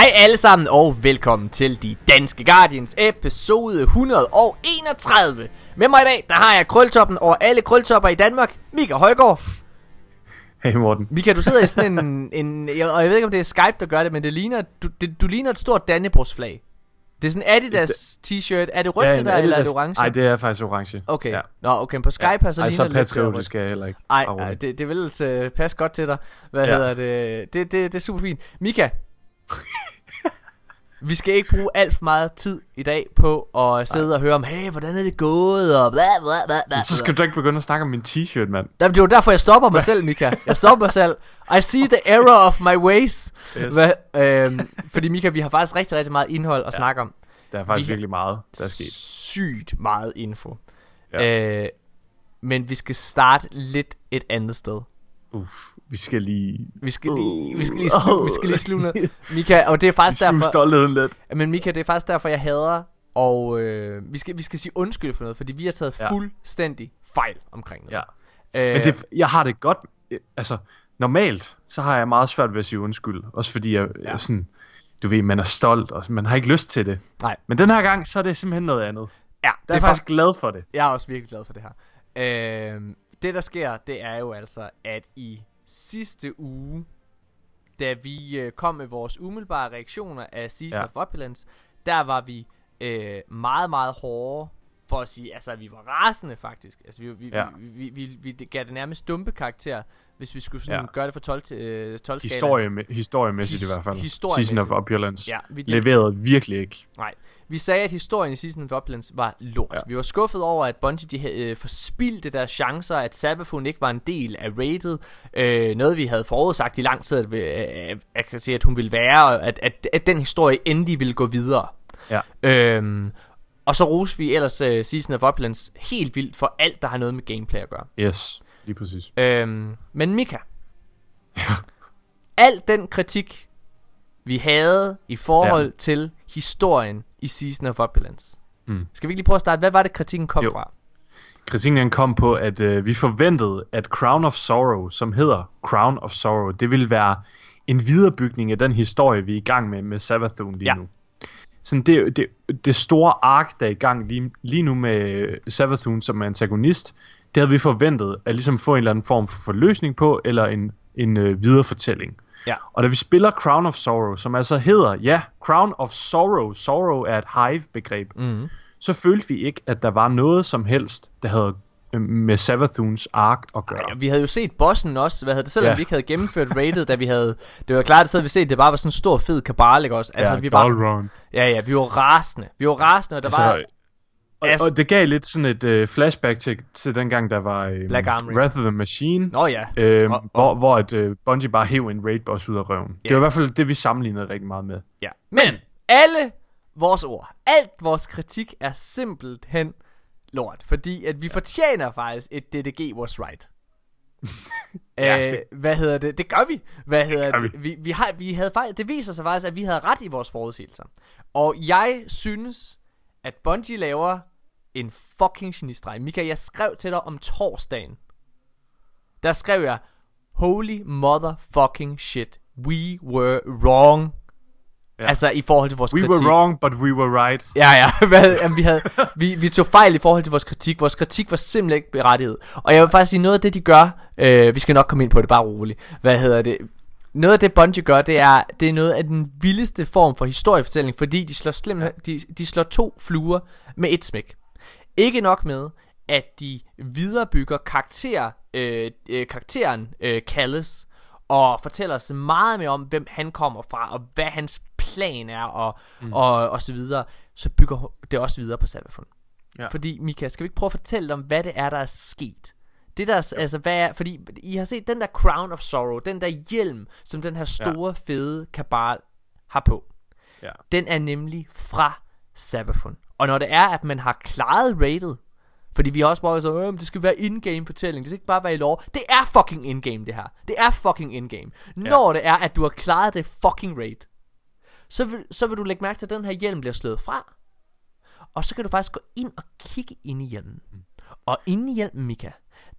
Hej alle sammen og velkommen til De Danske Guardians episode 131. Med mig i dag, der har jeg krøltoppen over alle krøltopper i Danmark, Mika Højgaard. Hey Morten. Mika, du sidder i sådan en, en jeg, og jeg ved ikke om det er Skype, der gør det, men det ligner, du, det, du ligner et stort Dannebrogs flag. Det er sådan Adidas t-shirt. Er det rødt ja, det der, eller er det orange? Nej, det er faktisk orange. Okay. Ja. Nå, okay, på Skype ja. har så ligner så patriotisk er jeg heller ikke. Nej, det, det vil uh, passe godt til dig. Hvad ja. hedder det? Det, det? det er super fint. Mika, vi skal ikke bruge alt for meget tid i dag på at sidde Nej. og høre om, hey, hvordan er det gået, og bla bla bla bla. Så skal du ikke begynde at snakke om min t-shirt, mand. Det er jo derfor, jeg stopper mig selv, Mika. Jeg stopper mig selv. I see the error of my ways. Yes. Hva, øhm, fordi Mika, vi har faktisk rigtig, rigtig meget indhold at ja. snakke om. Der er faktisk vi virkelig meget, der er sket. Sygt meget info. Ja. Øh, men vi skal starte lidt et andet sted. Uff, vi skal lige... Vi skal lige, vi skal lige, slu, vi skal lige sluge Mika, og det er faktisk derfor... stoltheden lidt. Men Mika, det er faktisk derfor, jeg hader... Og øh, vi, skal, vi skal sige undskyld for noget, fordi vi har taget ja. fuldstændig fejl omkring det. Ja. Øh, Men det, jeg har det godt... Altså, normalt, så har jeg meget svært ved at sige undskyld. Også fordi jeg, ja. jeg sådan... Du ved, man er stolt, og man har ikke lyst til det. Nej. Men den her gang, så er det simpelthen noget andet. Ja, det er jeg faktisk for... glad for det. Jeg er også virkelig glad for det her. Øh, det der sker, det er jo altså, at i sidste uge, da vi øh, kom med vores umiddelbare reaktioner af Season ja. of Opulence, der var vi øh, meget, meget hårde for at sige, altså vi var rasende faktisk. Altså vi, vi, ja. vi, vi, vi, vi, vi gav det nærmest stumpe karakter, hvis vi skulle sådan ja. gøre det for 12 til øh, 12 Historie, historiemæssigt His, i hvert fald. Season of Opulence. Ja, vi leverede virkelig ikke. Nej. Vi sagde, at historien i Season of Uplands var lort. Ja. Vi var skuffet over, at Bungie de øh, forspildte deres chancer, at Sabafun ikke var en del af rated. Øh, noget, vi havde forudsagt i lang tid, at, øh, at, kan sige, at hun ville være, at, at, at den historie endelig ville gå videre. Ja. Øhm, og så roste vi ellers uh, Season of Uplands helt vildt for alt, der har noget med gameplay at gøre. Yes, lige præcis. Øhm, men Mika, ja. al den kritik, vi havde i forhold ja. til historien i Season of Opulence. Mm. Skal vi ikke lige prøve at starte? Hvad var det, kritikken kom jo. fra? Kritikken kom på, at øh, vi forventede, at Crown of Sorrow, som hedder Crown of Sorrow, det ville være en viderebygning af den historie, vi er i gang med med Savathun lige ja. nu. Sådan det, det, det store ark, der er i gang lige, lige nu med Savathun som antagonist, det havde vi forventet at ligesom få en eller anden form for forløsning på, eller en, en øh, viderefortælling. Ja. Og da vi spiller Crown of Sorrow, som altså hedder, ja, Crown of Sorrow, Sorrow er et hive-begreb, mm. så følte vi ikke, at der var noget som helst, der havde med Savathuns ark at gøre. Ej, vi havde jo set bossen også, hvad havde det, selvom ja. vi ikke havde gennemført rated, da vi havde, det var klart, at så havde vi set, det bare var sådan en stor fed kabal, ikke også? Altså, ja, vi var, ja, ja, vi var rasende, vi var rasende, og der altså, var, og, As... og det gav lidt sådan et uh, flashback til, til den gang, der var um, Black Armory. Wrath of the Machine. Nå ja. Øhm, og, og... Hvor, hvor et, uh, Bungie bare hæv en raid boss ud af røven. Yeah. Det var i hvert fald det, vi sammenlignede rigtig meget med. Ja. Men alle vores ord, alt vores kritik er simpelthen lort. Fordi at vi ja. fortjener faktisk et DDG was right. ja, det... øh, hvad hedder det? Det gør vi. Hvad hedder det? Vi. Vi, vi, har, vi havde faktisk, det viser sig faktisk, at vi havde ret i vores forudsigelser. Og jeg synes, at Bungie laver en fucking genistreg. Mika, jeg skrev til dig om torsdagen. Der skrev jeg, Holy motherfucking shit. We were wrong. Ja. Altså i forhold til vores we kritik. We were wrong, but we were right. Ja, ja. Hvad, jamen, vi, havde, vi, vi tog fejl i forhold til vores kritik. Vores kritik var simpelthen ikke berettiget. Og jeg vil faktisk sige, noget af det, de gør... Øh, vi skal nok komme ind på det, bare roligt. Hvad hedder det? Noget af det Bungie gør, det er, det er noget af den vildeste form for historiefortælling, fordi de slår, slem, de, de slår to fluer med et smæk. Ikke nok med, at de viderebygger karakter, øh, øh, karakteren øh, Callis, og fortæller os meget mere om, hvem han kommer fra, og hvad hans plan er, og, mm. og, og så videre, så bygger det også videre på Sabafun. Ja. Fordi, Mika, skal vi ikke prøve at fortælle om, hvad det er, der er sket? Det der, altså hvad er, fordi I har set den der Crown of Sorrow, den der hjelm, som den her store, ja. fede kabal har på. Ja. Den er nemlig fra Sabafun. Og når det er, at man har klaret rated, fordi vi har også bare så, øh, det skal være in-game fortælling, det skal ikke bare være i lore. Det er fucking in-game det her. Det er fucking in-game. Ja. Når det er, at du har klaret det fucking raid, så vil, så vil du lægge mærke til, at den her hjelm bliver slået fra. Og så kan du faktisk gå ind og kigge ind i hjelmen. Mm. Og inde i hjelmen, Mika,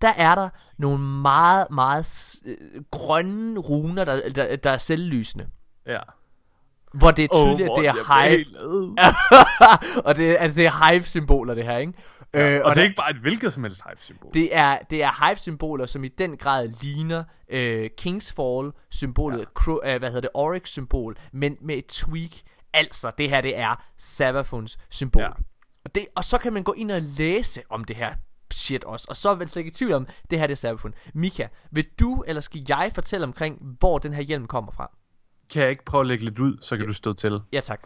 der er der nogle meget, meget øh, grønne runer, der, der, der er selvlysende. Ja. Hvor det er tydeligt, hvor at det er Hive. og det, er- altså, det er Hive-symboler, det her, ikke? Øh, Og det der- er ikke bare et hvilket som helst hype-symbol. Det er, det er Hive-symboler, som i den grad ligner øh, Kingsfall-symbolet, ja. Cro- øh, hvad hedder det, Oryx-symbol, men med et tweak. Altså, det her, det er Sabathons symbol. Ja. Ja. Og, det, og så kan man gå ind og læse om det her shit også. Og så er man slet ikke i tvivl om, det her det er Sabathon. Mika, vil du, eller skal jeg fortælle omkring, hvor den her hjelm kommer fra? Kan jeg ikke prøve at lægge lidt ud, så kan du stå til. Ja, tak.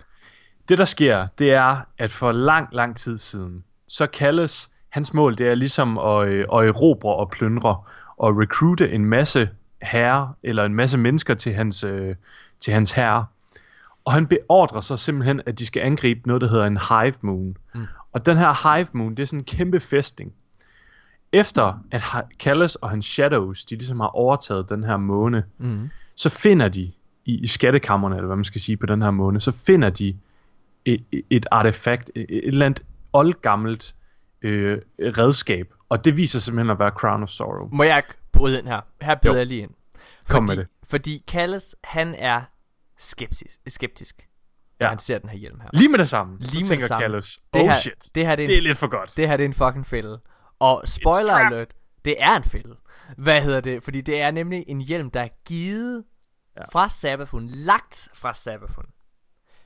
Det der sker, det er, at for lang, lang tid siden, så kaldes hans mål, det er ligesom at, øh, at erobre og plyndre og recruite en masse herrer eller en masse mennesker til hans, øh, til hans herre. Og han beordrer så simpelthen, at de skal angribe noget, der hedder en hive moon. Mm. Og den her hive moon, det er sådan en kæmpe fæstning. Efter at Callas og hans shadows, de ligesom har overtaget den her måne, Mm. så finder de i, i skattekammerne, eller hvad man skal sige på den her måne, så finder de et, et artefakt, et, et eller andet oldgammelt øh, redskab, og det viser simpelthen at være Crown of Sorrow. Må jeg bryde ind her? Her byder jeg lige ind. Kom med fordi, det. Fordi Callis, han er skeptisk, skeptisk Ja. han ser den her hjelm her. Lige med det samme, Lige med det samme. Callus, Det oh her, shit, det her det er, det er en, lidt for godt. det her det er en fucking fælde. Og spoiler alert, det er en fælde. Hvad hedder det? Fordi det er nemlig en hjelm, der er givet Ja. fra Sabathun, lagt fra Sabathun,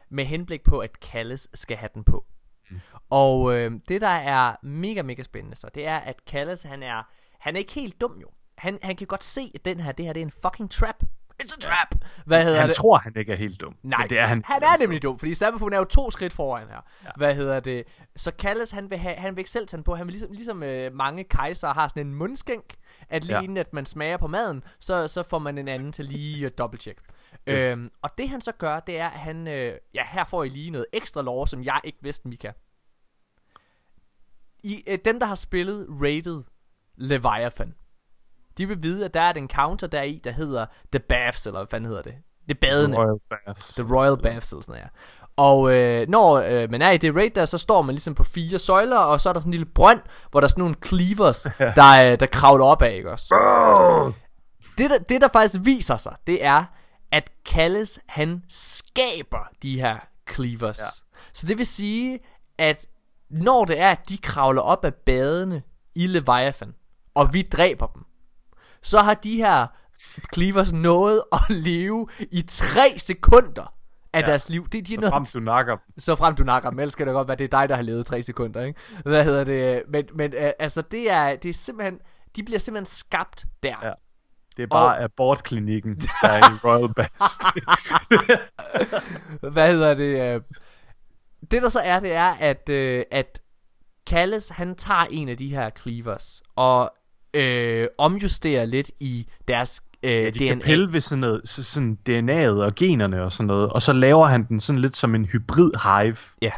med henblik på, at Callis skal have den på. Mm. Og øh, det, der er mega, mega spændende så, det er, at Callis, han er, han er ikke helt dum jo. Han, han kan godt se, at den her, det her, det er en fucking trap. It's a trap! Hvad hedder Han det? tror, han ikke er helt dum. Nej, men det er han. han er nemlig dum, fordi Sabafun er jo to skridt foran her. Ja. Hvad hedder det? Så Kalles, han vil, have, han vil ikke selv tage den på. Han vil ligesom, ligesom øh, mange kejser har sådan en mundskænk, at lige Ja. inden at man smager på maden, så, så får man en anden til lige at dobbelttjek. Yes. Øhm, og det han så gør, det er, at han, øh, ja, her får I lige noget ekstra lov, som jeg ikke vidste, Mika. I, øh, dem, der har spillet Rated Leviathan, de vil vide, at der er et encounter der i, der hedder The Baths, eller hvad fanden hedder det? Det badende. Royal Baths. The Royal Baths eller sådan noget, ja. Og øh, når øh, man er i det raid der, så står man ligesom på fire søjler, og så er der sådan en lille brønd, hvor der er sådan nogle cleavers, der, øh, der kravler op af, ikke også? Det der, det der faktisk viser sig, det er, at Kalles, han skaber de her cleavers. Ja. Så det vil sige, at når det er, at de kravler op af badene i Leviathan, og vi dræber dem, så har de her cleavers nået at leve i 3 sekunder af Ja. deres liv. Det, de er Så frem du nakker dem. så frem du nakker dem, ellers skal det godt være, det er dig, der har levet 3 sekunder, ikke? Hvad hedder det? Men, men øh, altså, det er, det er simpelthen, de bliver simpelthen skabt der. Ja. Det er bare Og- abortklinikken, der er i Royal Baths. Hvad hedder det? øh, Det der så er, det er, at, øh, at Kalles, han tager en af de her cleavers, og øh, omjusterer lidt i deres øh, Ja, de DNA. kan pille ved sådan, noget, så- sådan DNA'et og generne og sådan noget, og så laver han den sådan lidt som en hybrid hive, Ja.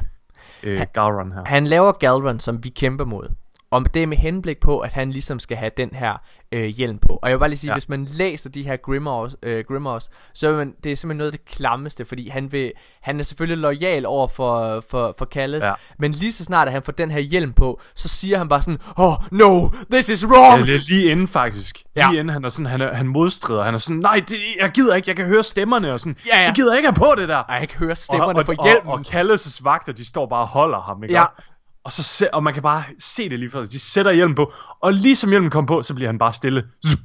øh, Gowron her. Han laver Galvan, som vi kæmper mod. Og det er med henblik på, at han ligesom skal have den her øh, hjelm på. Og jeg vil bare lige sige, Ja. hvis man læser de her Grimmers, øh, Grimmers så er man, det er simpelthen noget af det klammeste, fordi han, vil, han er selvfølgelig lojal over for, for, for Callis, Ja. men lige så snart at han får den her hjelm på, så siger han bare sådan, oh no, this is wrong! Ja, det er lige inden faktisk. Ja. Lige inden han er sådan, han, er, han modstrider. Han er sådan, nej, det, jeg gider ikke, jeg kan høre stemmerne og sådan. Ja, ja. Jeg gider ikke have på det der. Ej, jeg kan høre stemmerne og, for og, hjelmen. Og, og Kalles' vagter, de står bare og holder ham, ikke? Ja. Og, så se, og man kan bare se det lige sig. De sætter hjelmen på, og lige som hjelmen kommer på, så bliver han bare stille. Zup.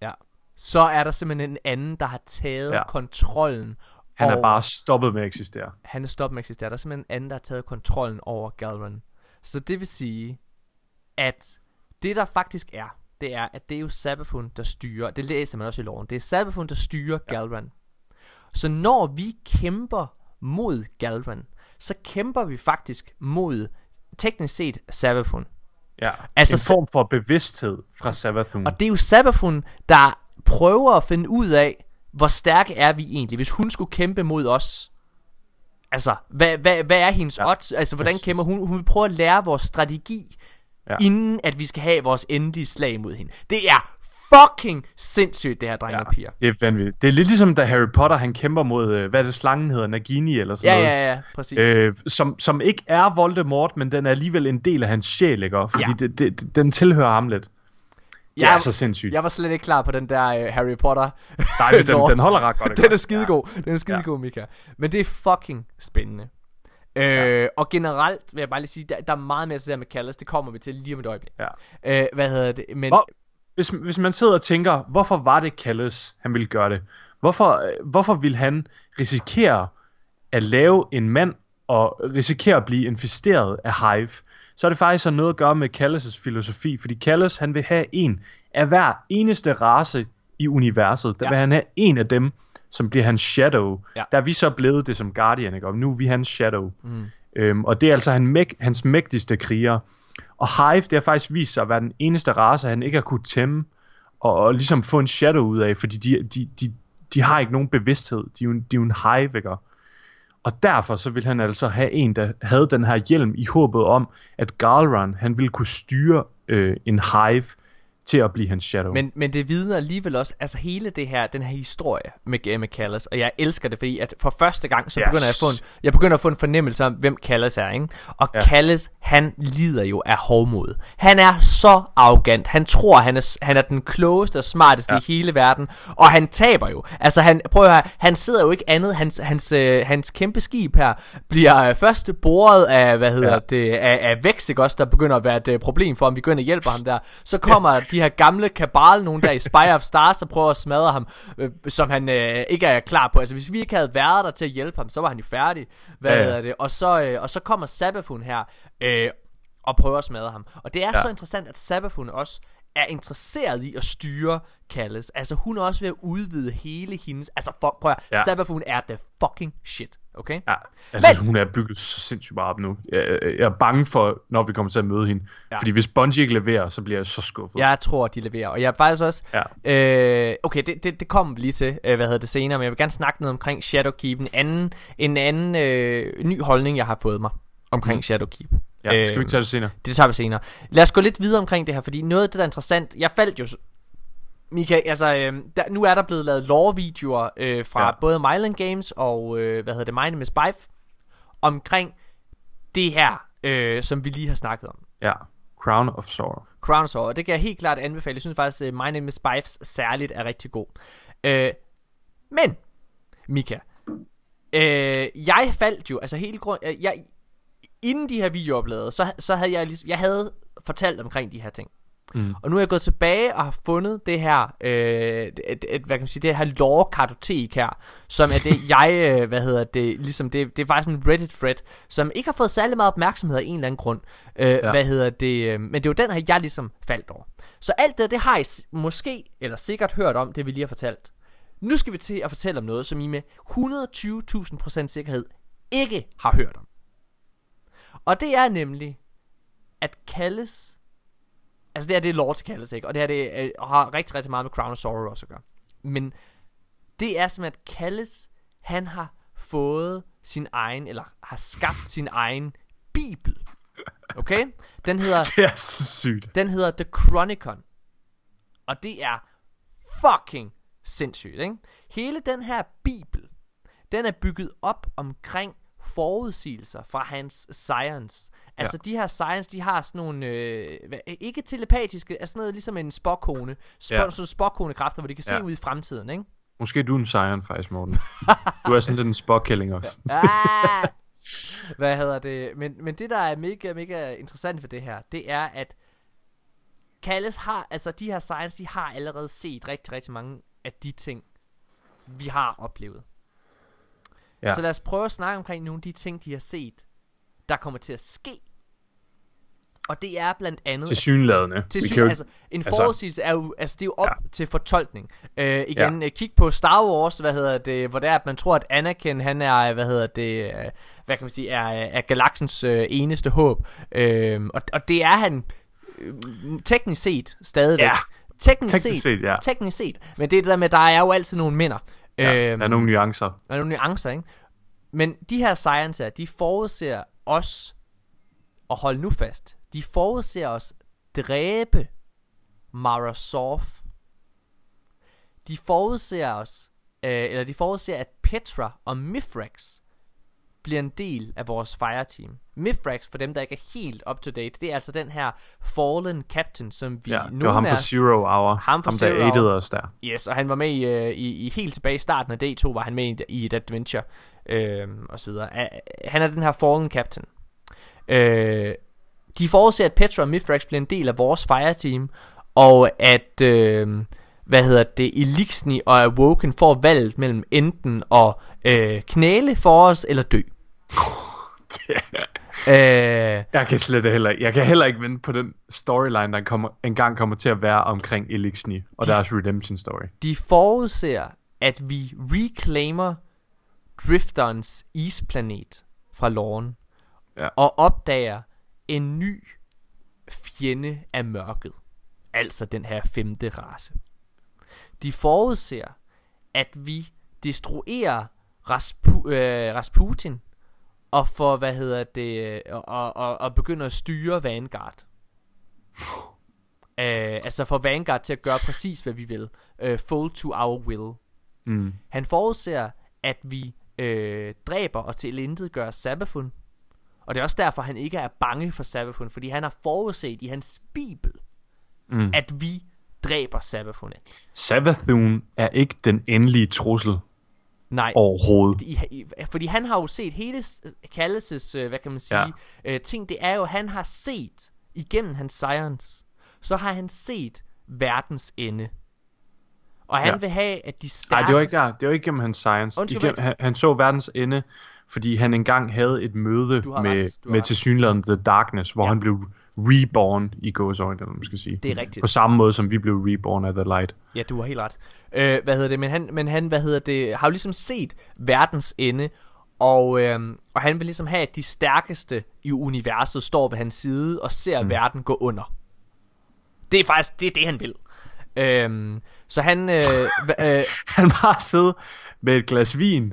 ja. Så er der simpelthen en anden, der har taget Ja. kontrollen Han er bare stoppet med at eksistere. han er stoppet med at eksistere. Der er simpelthen en anden, der har taget kontrollen over Galvan. Så det vil sige, at det der faktisk er, det er, at det er jo Sabafun, der styrer, det læser man også i loven, det er Sabafun, der styrer ja. Galvan. Så når vi kæmper mod Galvan, så kæmper vi faktisk mod, teknisk set, Sabafun. Ja. Altså, en form for bevidsthed fra Savathun. Og det er jo Sabafun, der prøver at finde ud af, hvor stærke er vi egentlig, hvis hun skulle kæmpe mod os. Altså, hvad, hvad, hvad er hendes Ja, odds? Altså, hvordan præcis. kæmper hun? Hun vil prøve at lære vores strategi, ja. inden at vi skal have vores endelige slag mod hende. Det er fucking sindssygt, det her, drenge ja. og piger. det er vanvittigt. Det er lidt ligesom, da Harry Potter, han kæmper mod, øh, hvad er det, slangen hedder, Nagini eller sådan Ja, noget. ja, ja, præcis. Øh, som, som ikke er Voldemort, men den er alligevel en del af hans sjæl, ikke? Fordi Ja. det, det, den tilhører ham lidt. Det er så sindssygt. Jeg var slet ikke klar på den der uh, Harry Potter. Nej, men den, den holder ret godt. den er skidegod. Ja. Den er skidegod, ja. Mika. Men det er fucking spændende. Øh, ja. Og generelt vil jeg bare lige sige, der, der er meget mere det med Callis. Det kommer vi til lige om et øjeblik. Ja. Øh, hvad hedder det? Men... Hvor, hvis, hvis man sidder og tænker, hvorfor var det Callis, han ville gøre det? Hvorfor, øh, hvorfor ville han risikere at lave en mand og risikere at blive infesteret af Hive? Så er det faktisk noget at gøre med Callis' filosofi, fordi Callis han vil have en af hver eneste race i universet. Der ja. vil han have en af dem, som bliver hans shadow. Ja. Der er vi så blevet det som Guardian, ikke? og nu er vi hans shadow. Mm. Øhm, og det er altså han hans mægtigste kriger. Og Hive, det har faktisk vist sig at være den eneste race, han ikke har kunne tæmme, og, og ligesom få en shadow ud af, fordi de, de, de, de har ikke nogen bevidsthed. De er jo, de er jo en hive, ikke? Og derfor så vil han altså have en, der havde den her hjelm i håbet om, at Galran, han ville kunne styre øh, en hive til at blive hans shadow. Men, men det vidner alligevel også, altså hele det her, den her historie med, med Callas, og jeg elsker det, fordi at for første gang, så yes. begynder jeg at få en, jeg begynder at få en fornemmelse om, hvem Callas er, ikke? Og ja. Callas, han lider jo af hovmod. Han er så arrogant. Han tror, han er, han er den klogeste og smarteste ja. i hele verden, og han taber jo. Altså, han, prøv at høre, han sidder jo ikke andet, hans, hans, øh, hans kæmpe skib her, bliver øh, først boret af, hvad hedder ja. det, af, af Vex, ikke også, der begynder at være et øh, problem for ham, vi går ind og hjælper ham der. Så kommer ja de her gamle kabal, nogen der i Spire of Stars, der prøver at smadre ham, øh, som han øh, ikke er klar på. Altså hvis vi ikke havde været der til at hjælpe ham, så var han jo færdig. Hvad ja, ja. det? Og så, øh, og så kommer Sabafun her, øh, og prøver at smadre ham. Og det er ja. så interessant, at Sabafun også er interesseret i at styre Callis. Altså hun er også ved at udvide hele hendes... Altså for, prøv at ja. Sabafun er the fucking shit. Okay? Ja, altså Men, hun er bygget så sindssygt meget op nu. Jeg, jeg er bange for, når vi kommer til at møde hende. Ja. Fordi hvis Bungie ikke leverer, så bliver jeg så skuffet. Jeg tror, de leverer. Og jeg er faktisk også... Ja. Øh, okay, det, det, det kommer vi lige til, øh, hvad hedder det senere. Men jeg vil gerne snakke noget omkring Shadowkeep. En anden, en anden øh, ny holdning, jeg har fået mig omkring mm. Shadowkeep. Ja, skal vi tage det senere? Det, det tager vi senere. Lad os gå lidt videre omkring det her, fordi noget af det, der er interessant... Jeg faldt jo Mika, altså, øh, der, nu er der blevet lavet lore-videoer øh, fra ja. både Myland Games og, øh, hvad hedder det, My Name is Bife, omkring det her, øh, som vi lige har snakket om. Ja, Crown of Sorrow. Crown of Sorrow, det kan jeg helt klart anbefale. Jeg synes faktisk, at My Name is Bifes særligt er rigtig god. Øh, men, Mika, øh, jeg faldt jo, altså helt grund, øh, jeg, inden de her videoer lavet, så, så havde jeg, jeg havde fortalt omkring de her ting. Mm. Og nu er jeg gået tilbage og har fundet det her, øh, et, et, hvad kan man sige, det her lore-kartotek her, som er det, jeg, øh, hvad hedder det, ligesom det, det er faktisk en Reddit-thread, som ikke har fået særlig meget opmærksomhed af en eller anden grund. Øh, ja. Hvad hedder det, øh, men det er jo den her, jeg ligesom faldt over. Så alt det, det har I måske, eller sikkert hørt om, det vi lige har fortalt. Nu skal vi til at fortælle om noget, som I med 120.000% sikkerhed ikke har hørt om. Og det er nemlig, at kaldes Altså det her, det er Lords kaldes, ikke? Og det her, det øh, har rigtig, rigtig meget med Crown of Sorrow også at gøre. Men det er simpelthen, at Kalles, han har fået sin egen, eller har skabt sin egen bibel. Okay? Den hedder... Det er sygt. Den hedder The Chronicon. Og det er fucking sindssygt, ikke? Hele den her bibel, den er bygget op omkring forudsigelser fra hans science. Altså ja. de her science, de har sådan nogle, øh, ikke telepatiske, altså sådan noget ligesom en spokkone, sp- ja. sådan spokkone-kræfter, hvor de kan ja. se ud i fremtiden, ikke? Måske du er en science faktisk, Morten. du er sådan lidt en spokkælling også. ah! Hvad hedder det? Men, men det, der er mega, mega interessant for det her, det er, at Kalles har, altså de her science, de har allerede set rigtig, rigtig mange af de ting, vi har oplevet. Ja. Så lad os prøve at snakke omkring nogle af de ting, de har set, der kommer til at ske. Og det er blandt andet... Til synladende. Til syn, altså, en altså- forudsigelse er jo, altså, det er jo op ja. til fortolkning. Uh, igen, ja. kig på Star Wars, hvad hedder det, hvor det er, at man tror, at Anakin, han er, hvad hedder det, uh, hvad kan man sige, er, er galaksens uh, eneste håb. Uh, og, og det er han uh, teknisk set stadigvæk. Ja. Teknisk, teknisk set, set ja. teknisk set. Men det er det der med, der er jo altid nogle minder. Ja, øhm, der er nogle nuancer. Der er nogle nuancer, ikke? Men de her sciencer, de forudser os, og hold nu fast, de forudser os dræbe Mara Sof. De forudser os, øh, eller de forudser, at Petra og Mifrax bliver en del af vores fireteam. Mithrax, for dem der ikke er helt up to date, det er altså den her Fallen Captain, som vi Ja, det nogle var ham fra Zero Hour. Ham fra ham Zero der aidede os der. Yes, og han var med i, øh, i, i helt tilbage i starten af D2, var han med i, i et adventure, øh, og så videre. Han er den her Fallen Captain. Øh, de forudser, at Petra og Mithrax bliver en del af vores fireteam, og at, øh, hvad hedder det, Elixni og Awoken får valget mellem enten at øh, knæle for os, eller dø. øh, Jeg kan slet heller ikke. Jeg kan heller ikke vente på den storyline, der kommer, engang kommer til at være omkring Elixni og deres redemption story. De forudser, at vi reclaimer Drifterens isplanet fra Lorne, Ja. og opdager en ny fjende af mørket. Altså den her femte race. De forudser, at vi destruerer Raspu- øh, Rasputin, og for, hvad hedder det, øh, og, og, og, begynder at styre Vanguard. Øh, altså for Vanguard til at gøre præcis, hvad vi vil. Øh, full to our will. Mm. Han forudser, at vi øh, dræber og til gør Sabafun. Og det er også derfor, han ikke er bange for Sabafun, fordi han har forudset i hans bibel, Mm. at vi dræber Sabafun. Savathun er ikke den endelige trussel Nej, overhovedet. i, fordi han har jo set hele Kalles' øh, hvad kan man sige, Ja. øh, ting, det er jo, han har set, igennem hans science, så har han set verdens ende. Og han Ja. vil have, at de Nej, stærkeste... det var ikke der. Det var ikke gennem hans science. Undskyld, Igennem, han, han så verdens ende, fordi han engang havde et møde med, med tilsyneladende The Darkness, hvor Ja. han blev reborn i gåsøjne, eller man skal sige. Det er rigtigt. På samme måde, som vi blev reborn af The Light. Ja, du har helt ret. Øh, hvad hedder det? Men han, men han, hvad hedder det, har jo ligesom set verdens ende, og, øhm, og han vil ligesom have, at de stærkeste i universet står ved hans side og ser mm. verden gå under. Det er faktisk det, er det han vil. Øhm, så han, øh, øh, Han bare sidde med et glas vin,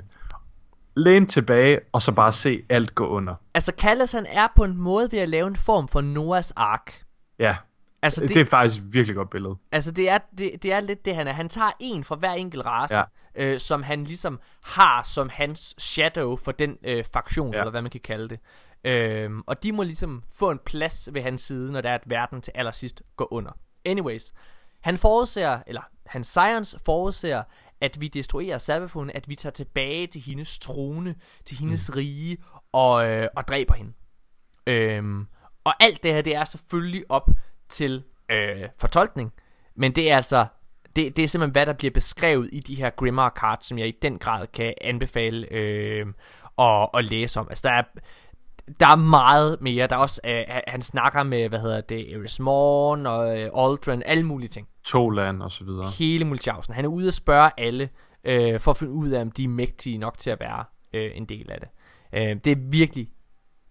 læne tilbage, og så bare se alt gå under. altså Callas han er på en måde ved at lave en form for Noahs ark. Ja, Altså det, det, er faktisk et virkelig godt billede. Altså det er, det, det er lidt det han er Han tager en fra hver enkelt race Ja. øh, Som han ligesom har Som hans shadow for den øh, faktion Ja. ja. Eller hvad man kan kalde det øhm, Og de må ligesom få en plads ved hans side Når der er at verden til allersidst går under Anyways Han forudser Eller hans science forudser At vi destruerer Sabafun At vi tager tilbage til hendes trone Til hendes mm. rige og, øh, og dræber hende Øhm, og alt det her, det er selvfølgelig op til øh, fortolkning. Men det er altså, det, det er simpelthen, hvad der bliver beskrevet i de her Grimmar cards, som jeg i den grad kan anbefale øh, at, at læse om. Altså, der er, der er meget mere. Der er også, øh, han snakker med, hvad hedder det, Eris Morn og øh, Aldrin, alle mulige ting. Toland og så videre. Hele Multiausen. Han er ude at spørge alle, øh, for at finde ud af, om de er mægtige nok til at være øh, en del af det. Øh, det er virkelig,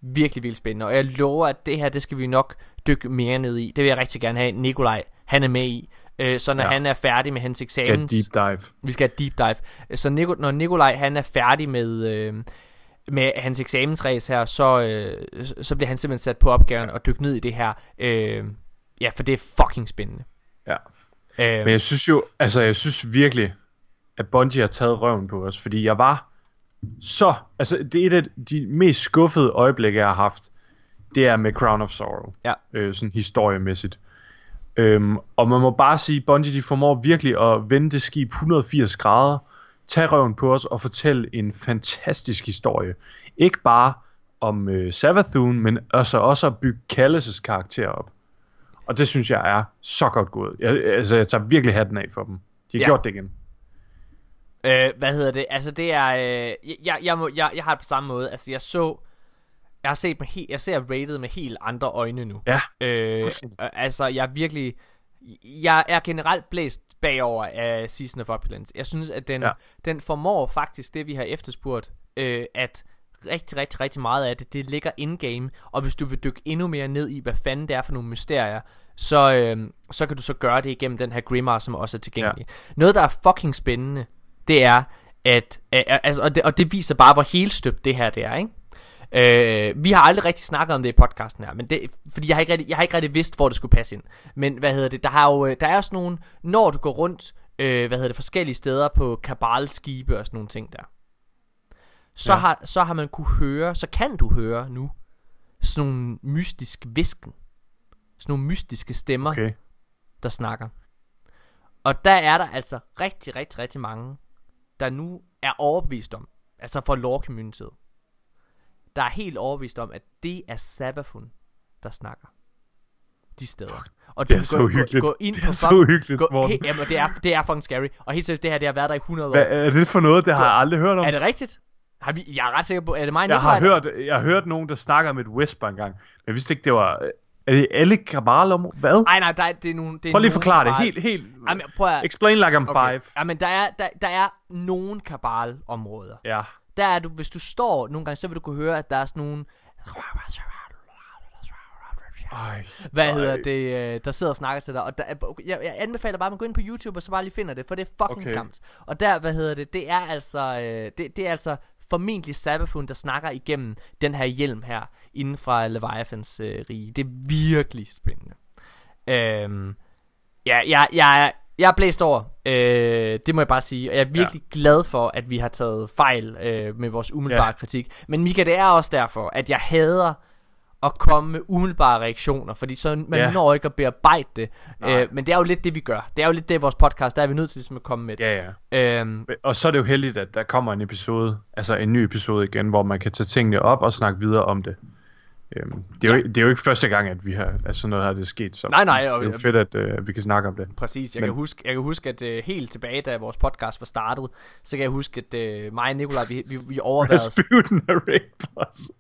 virkelig vildt spændende, og jeg lover, at det her, det skal vi nok dykke mere ned i. Det vil jeg rigtig gerne have, Nikolaj, han er med i. Øh, så når Ja. han er færdig med hans Skal eksamens... deep dive. Vi skal have deep dive. Så Nico, når Nikolaj han er færdig med, øh, med hans eksamensræs her, så, øh, så bliver han simpelthen sat på opgaven og dykke ned i det her. Øh, ja, for det er fucking spændende. Ja. Øh, Men jeg synes jo, altså jeg synes virkelig, at Bungie har taget røven på os, fordi jeg var så, altså det er et af de mest skuffede øjeblikke, jeg har haft, det er med Crown of Sorrow, Ja. øh, sådan historiemæssigt. Øhm, og man må bare sige, Bungie de formår virkelig at vende det skib 180 grader, tage røven på os og fortælle en fantastisk historie. Ikke bare om øh, Savathun, men også, også at bygge Callis' karakter op. Og det synes jeg er så godt gået. Jeg, altså, jeg tager virkelig hatten af for dem. De har Ja. gjort det igen. Øh, hvad hedder det? Altså det er øh, jeg, jeg, må, jeg, jeg har det på samme måde. Altså jeg så jeg har set med he, jeg ser rated med helt andre øjne nu. Ja, øh, altså jeg er virkelig jeg er generelt blæst bagover af Season of Opulence. Jeg synes at den Ja. den formår faktisk det vi har efterspurgt øh, at rigtig rigtig rigtig meget af det det ligger in game og hvis du vil dykke endnu mere ned i hvad fanden det er for nogle mysterier så øh, så kan du så gøre det igennem den her Grimmar som også er tilgængelig. Ja. Noget der er fucking spændende det er, at, øh, altså, og, det, og det viser bare, hvor helt støbt det her det er, ikke? Øh, vi har aldrig rigtig snakket om det i podcasten her, men det, fordi jeg har, ikke rigtig, jeg har ikke rigtig vidst, hvor det skulle passe ind. Men hvad hedder det, der, har jo, øh, der er også nogle, når du går rundt, øh, hvad hedder det, forskellige steder på kabalskibe og sådan nogle ting der, så, Ja. har, så har man kunne høre, så kan du høre nu, sådan nogle mystisk visken. Sådan nogle mystiske stemmer, okay. Der snakker. Og der er der altså rigtig, rigtig, rigtig mange, der nu er overbevist om, altså for lore community, der er helt overbevist om, at det er Sabafun, der snakker. De steder. Og Det er så gå, uhyggeligt. Gå, ind Det på er så fuck- uhyggeligt, gå, Morten. he, jamen, det er, det er fucking scary. Og helt seriøst, det her, det har været der i 100 år. Hvad er det for noget? Det har jeg aldrig hørt om. Er det rigtigt? Har vi, jeg er ret sikker på, er det mig Jeg har, hørt, jeg har hørt nogen, der snakker om et whisper engang. Men jeg vidste ikke, det var... Er det alle kabal om... Hvad? Nej, nej, der, det er nogle... Det er Prøv lige at forklare det. kabal- Helt, helt... Jamen, prøv at... Explain like I'm Okay. five. Jamen, der er, der, der er nogle kabal-områder. Ja. Der er du, hvis du står nogle gange, så vil du kunne høre, at der er sådan nogle... Ej. Hvad Ej. hedder det, øh, der sidder og snakker til dig. Og der, er- jeg, jeg anbefaler bare, at man går ind på YouTube, og så bare lige finder det, for det er fucking Okay. okay. klamt. Og der, hvad hedder det, det er altså, øh, det, det er altså formentlig Sabafun, der snakker igennem den her hjelm her, inden fra Leviathans øh, rige. Det er virkelig spændende. Øhm, ja, jeg, jeg, jeg er blæst over, øh, det må jeg bare sige, og jeg er virkelig ja. glad for, at vi har taget fejl øh, med vores umiddelbare Ja. kritik. Men Mika, det er også derfor, at jeg hader at komme med umiddelbare reaktioner, fordi så man ja. når ikke at bearbejde det. Nej. Øh, men det er jo lidt det, vi gør. Det er jo lidt det, vores podcast, der er vi nødt til ligesom at komme med det. Ja, ja. Øhm, Og så er det jo heldigt, at der kommer en episode, altså en ny episode igen, hvor man kan tage tingene op og snakke videre om det. Øhm, det, er jo, Ja. det er jo ikke første gang, at vi har, at sådan noget her det er sket. Så Nej, nej, og- det er jo fedt, at øh, vi kan snakke om det. præcis. Jeg, Men- kan huske, jeg kan huske, at øh, helt tilbage, da vores podcast var startet, så kan jeg huske, at øh, mig og Nikolaj, vi, vi, vi overvejede. Rasputin og Rick Boss.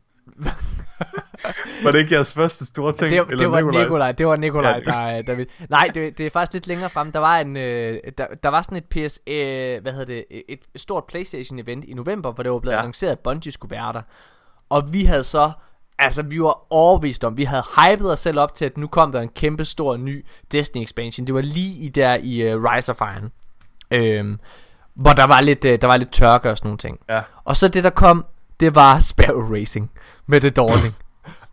var det ikke jeres første store ting? Det, det var Nikolajs? Nikolaj, det var Nikolaj, Ja, det- der, der ville... Nej, det, det er faktisk lidt længere frem. Der var en, øh, der, der var sådan et PS, øh, hvad hedder det, et, stort PlayStation event i november, hvor det var blevet ja. annonceret, at Bungie skulle være der. Og vi havde så, altså vi var overbevist om, vi havde hypet os selv op til, at nu kom der en kæmpe stor ny Destiny expansion. Det var lige i der i uh, Rise of Iron. Øhm, hvor der var lidt, øh, der var lidt tørke og sådan nogle ting. Ja. Og så det der kom, det var Sparrow Racing med det Dawning.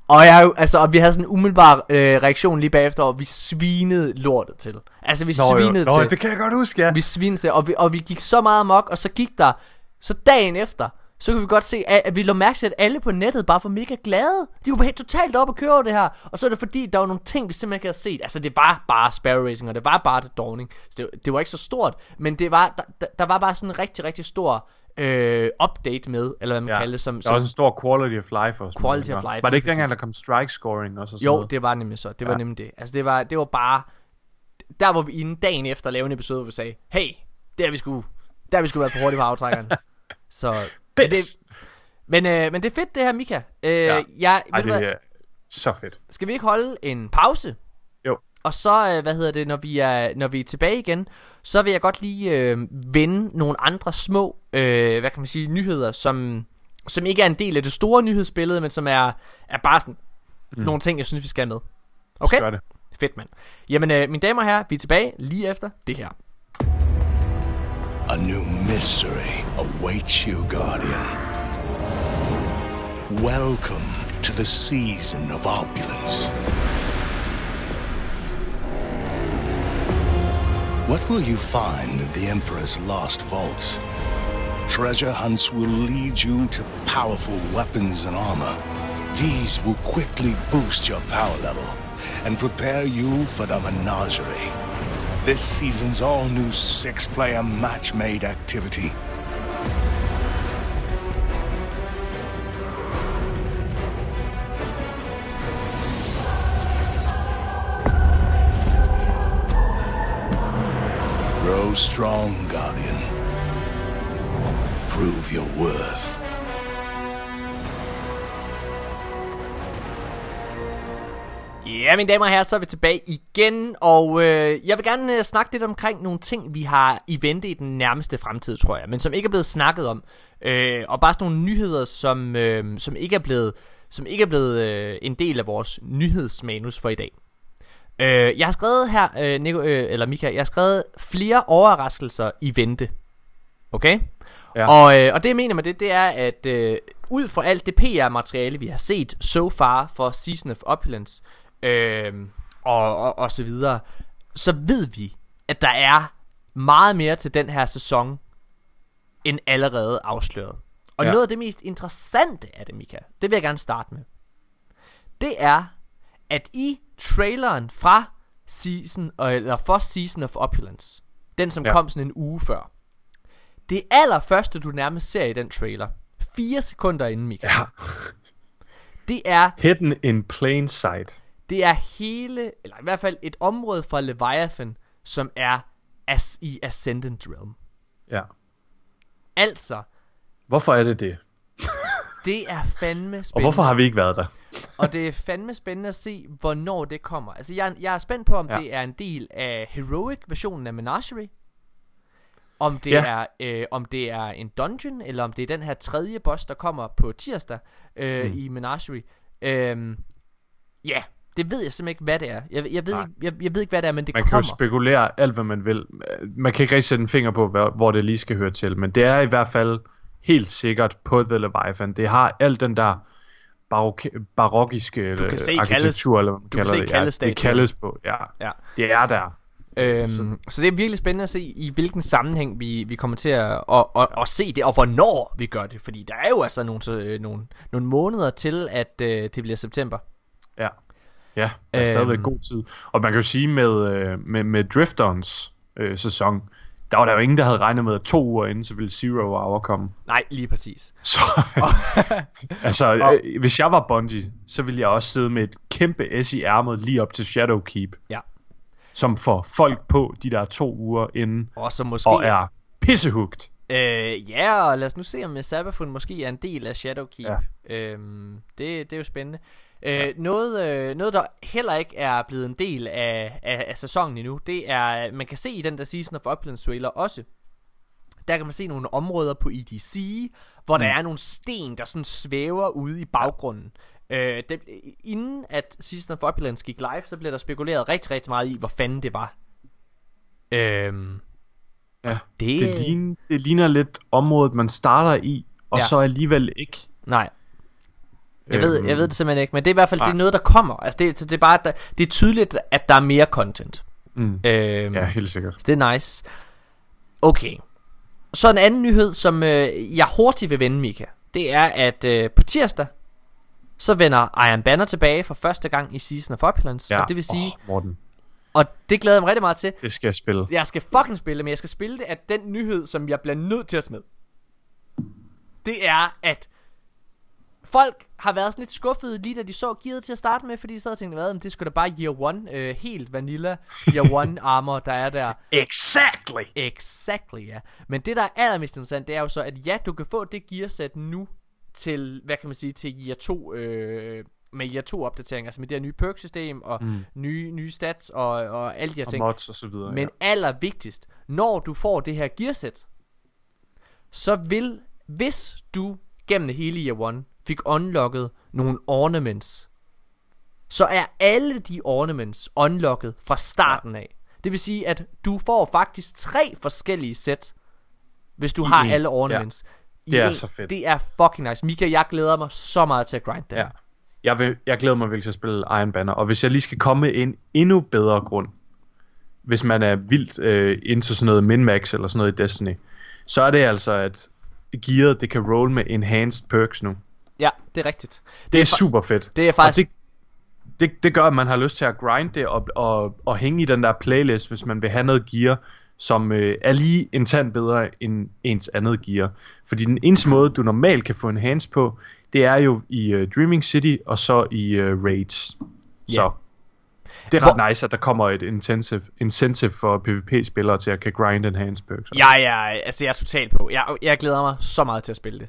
og jeg, jo- altså, og vi havde sådan en umiddelbar øh, reaktion lige bagefter, og vi svinede lortet til. Altså vi Nå, jo. svinede Nå, til. det kan jeg godt huske, ja. Vi svinede til, og vi, og vi gik så meget amok, og så gik der, så dagen efter, så kunne vi godt se, at, vi lå mærke til, at alle på nettet bare var mega glade. De var helt totalt op og køre over det her. Og så er det fordi, der var nogle ting, vi simpelthen ikke havde set. Altså, det var bare Sparrow Racing, og det var bare The Dawning. Så det, det var ikke så stort, men det var, der, der, var bare sådan en rigtig, rigtig stor øh, update med, eller hvad man ja. kalder det, som, Der er som også en stor quality of life også. Quality of Var- life, Var det ikke dengang, der kom strike scoring også? Og sådan Jo, noget? det var nemlig så. Det var Ja. nemlig det. Altså, det var, det var bare... Der var vi inde dagen efter at lave en episode, hvor vi sagde, hey, der vi sgu, der vi sgu været for hurtigt på aftrækkeren. så... Men det, men, øh, men det er fedt det her, Mika. Øh, Ja. jeg, Ej, det er så fedt. skal vi ikke holde en pause? Jo. Og så, øh, hvad hedder det, når vi er, når vi er tilbage igen, så vil jeg godt lige øh, vende nogle andre små, øh, hvad kan man sige, nyheder, som, som ikke er en del af det store nyhedsbillede, men som er, er bare sådan mm. nogle ting, jeg synes, vi skal med. Okay? Gør det. Fedt, mand. Jamen, øh, mine damer og herrer, vi er tilbage lige efter det her. A new mystery awaits you, Guardian. Welcome to the season of opulence. What will you find in the Emperor's lost vaults? Treasure hunts will lead you to powerful weapons and armor. These will quickly boost your power level and prepare you for the menagerie. This season's all new six player match made activity. Grow strong, Guardian. Prove your worth. Ja, mine damer og herrer, så er vi tilbage igen, og øh, jeg vil gerne øh, snakke lidt omkring nogle ting, vi har i vente i den nærmeste fremtid, tror jeg, men som ikke er blevet snakket om. Øh, og bare sådan nogle nyheder, som, øh, som ikke er blevet, som ikke er blevet øh, en del af vores nyhedsmanus for i dag. Øh, jeg har skrevet her, øh, Nico, øh, eller Mika, jeg har skrevet flere overraskelser i vente. Okay? Ja. Og, øh, og det jeg mener med det, det er, at øh, ud fra alt det PR-materiale, vi har set so far for Season of Opulence, øh, og, og, og så videre, så ved vi, at der er meget mere til den her sæson, end allerede afsløret. Og Ja. noget af det mest interessante af det, Mika, det vil jeg gerne starte med. Det er, at i traileren fra season, eller for Season of Opulence, den som ja. kom sådan en uge før, det allerførste, du nærmest ser i den trailer, fire sekunder inden, Mika, Ja. det er Hidden in plain sight. Det er hele, eller i hvert fald et område fra Leviathan, som er as i Ascendant Realm. Ja. Altså, Hvorfor er det det? det er fandme Og spændende. hvorfor har vi ikke været der? og det er fandme spændende at se, hvornår det kommer. Altså, jeg, jeg er spændt på, om Ja. det er en del af Heroic-versionen af Menagerie. Om det, Ja. er, øh, om det er en dungeon, eller om det er den her tredje boss, der kommer på tirsdag øh, Mm. i Menagerie. Øhm, ja, det ved jeg simpelthen ikke, hvad det er. Jeg, jeg, ved Nej. ikke, jeg, jeg ved ikke, hvad det er, men det Man kan kommer. jo spekulere alt, hvad man vil. Man kan ikke rigtig sætte en finger på, hvor hvor det lige skal høre til. Men det er i hvert fald helt sikkert på The Leviathan. Det har alt den der barok barokiske Du kan se arkitektur, kaldes- eller hvad man du kan kalder se det. Ja, det kaldes på, ja. Ja. Det er der. Øhm, så det er virkelig spændende at se, i hvilken sammenhæng vi, vi kommer til at, at, at, at se det, og hvornår vi gør det. Fordi der er jo altså nogle, så, øh, nogle, nogle måneder til, at øh, det bliver september. Ja. Ja, der er stadigvæk Øhm. god tid. Og man kan jo sige med, øh, med, med Drifterens øh, sæson, der var der jo ingen, der havde regnet med, at to uger inden, så ville Zero Hour komme. Nej, lige præcis. Så, altså, øh, hvis jeg var Bungie, så ville jeg også sidde med et kæmpe S i ærmet lige op til Shadowkeep, Ja. som får folk på de der to uger inden, Og så måske... og er pissehugt. Øh, ja, og lad os nu se, om Sabafun måske er en del af Shadowkeep. Ja. Ja. Øhm, det, det er jo spændende. Øh, noget, øh, noget, der heller ikke er blevet en del af, af, af sæsonen endnu, det er, man kan se i den der Season of Uplands trailer også, der kan man se nogle områder på EDC, hvor mm. der er nogle sten, der sådan svæver ude i baggrunden. Øh, det, inden at Season of Opulence gik live, så blev der spekuleret rigtig, rigtig meget i, hvor fanden det var. Øhm, Ja. det, Det, ligner, det ligner lidt området, man starter i, og Ja. så alligevel ikke. Nej. Jeg ved, jeg ved det simpelthen ikke, men det er i hvert fald det er noget, der kommer. Altså det, det er bare, der, det er tydeligt, at der er mere content. Mm. Øhm, Ja, helt sikkert. Så det er nice. Okay. Så en anden nyhed, som øh, jeg hurtigt vil vende, Mika. Det er, at øh, på tirsdag, så vender Iron Banner tilbage for første gang i Season of Opulence. Ja. Og det vil sige, Morten, og det glæder jeg mig rigtig meget til. det skal jeg spille. Jeg skal fucking spille men jeg skal spille det af den nyhed, som jeg bliver nødt til at smide. Det er, at folk har været sådan lidt skuffede lige da de så gearet til at starte med, fordi de sad og tænkte, hvad, det skulle da bare Year One, øh, helt vanilla Year One armor, der er der. Exactly! Exactly, ja. Men det, der er allermest interessant, det er jo så, at ja, du kan få det gearsæt nu til, hvad kan man sige, til Year 2, øh, med Year 2 opdatering, altså med det her nye perk system, og mm. nye, nye stats, og, og alle de her Og ting. mods og så videre. Men allervigtigst, når du får det her gearsæt, så vil, hvis du gennem hele Year 1 fik unlocket nogle ornaments, så er alle de ornaments unlocket fra starten af. Det vil sige, at du får faktisk tre forskellige sæt, hvis du I har en. alle ornaments. i Det er en. så fedt. Det er fucking nice. Mika, jeg glæder mig så meget til at grinde det. Ja. Jeg, vil, jeg glæder mig virkelig til at spille Iron Banner, og hvis jeg lige skal komme med en endnu bedre grund, hvis man er vildt øh, into sådan noget min-max eller sådan noget i Destiny, så er det altså, at gearet, det kan roll med enhanced perks nu. ja, det er rigtigt. Det er fa- super fedt. det er faktisk- Og det, det, det gør, at man har lyst til at grinde det og, og, og hænge i den der playlist, hvis man vil have noget gear, som øh, er lige en tand bedre end ens andet gear. Fordi den eneste måde, du normalt kan få enhance på, det er jo i øh, Dreaming City og så i øh, Raids. Så det er ret Hvor- nice, at der kommer et intensive, incentive for PvP-spillere til at kan grind enhance perks. Jeg er, altså jeg er totalt på. Jeg, jeg glæder mig så meget til at spille det.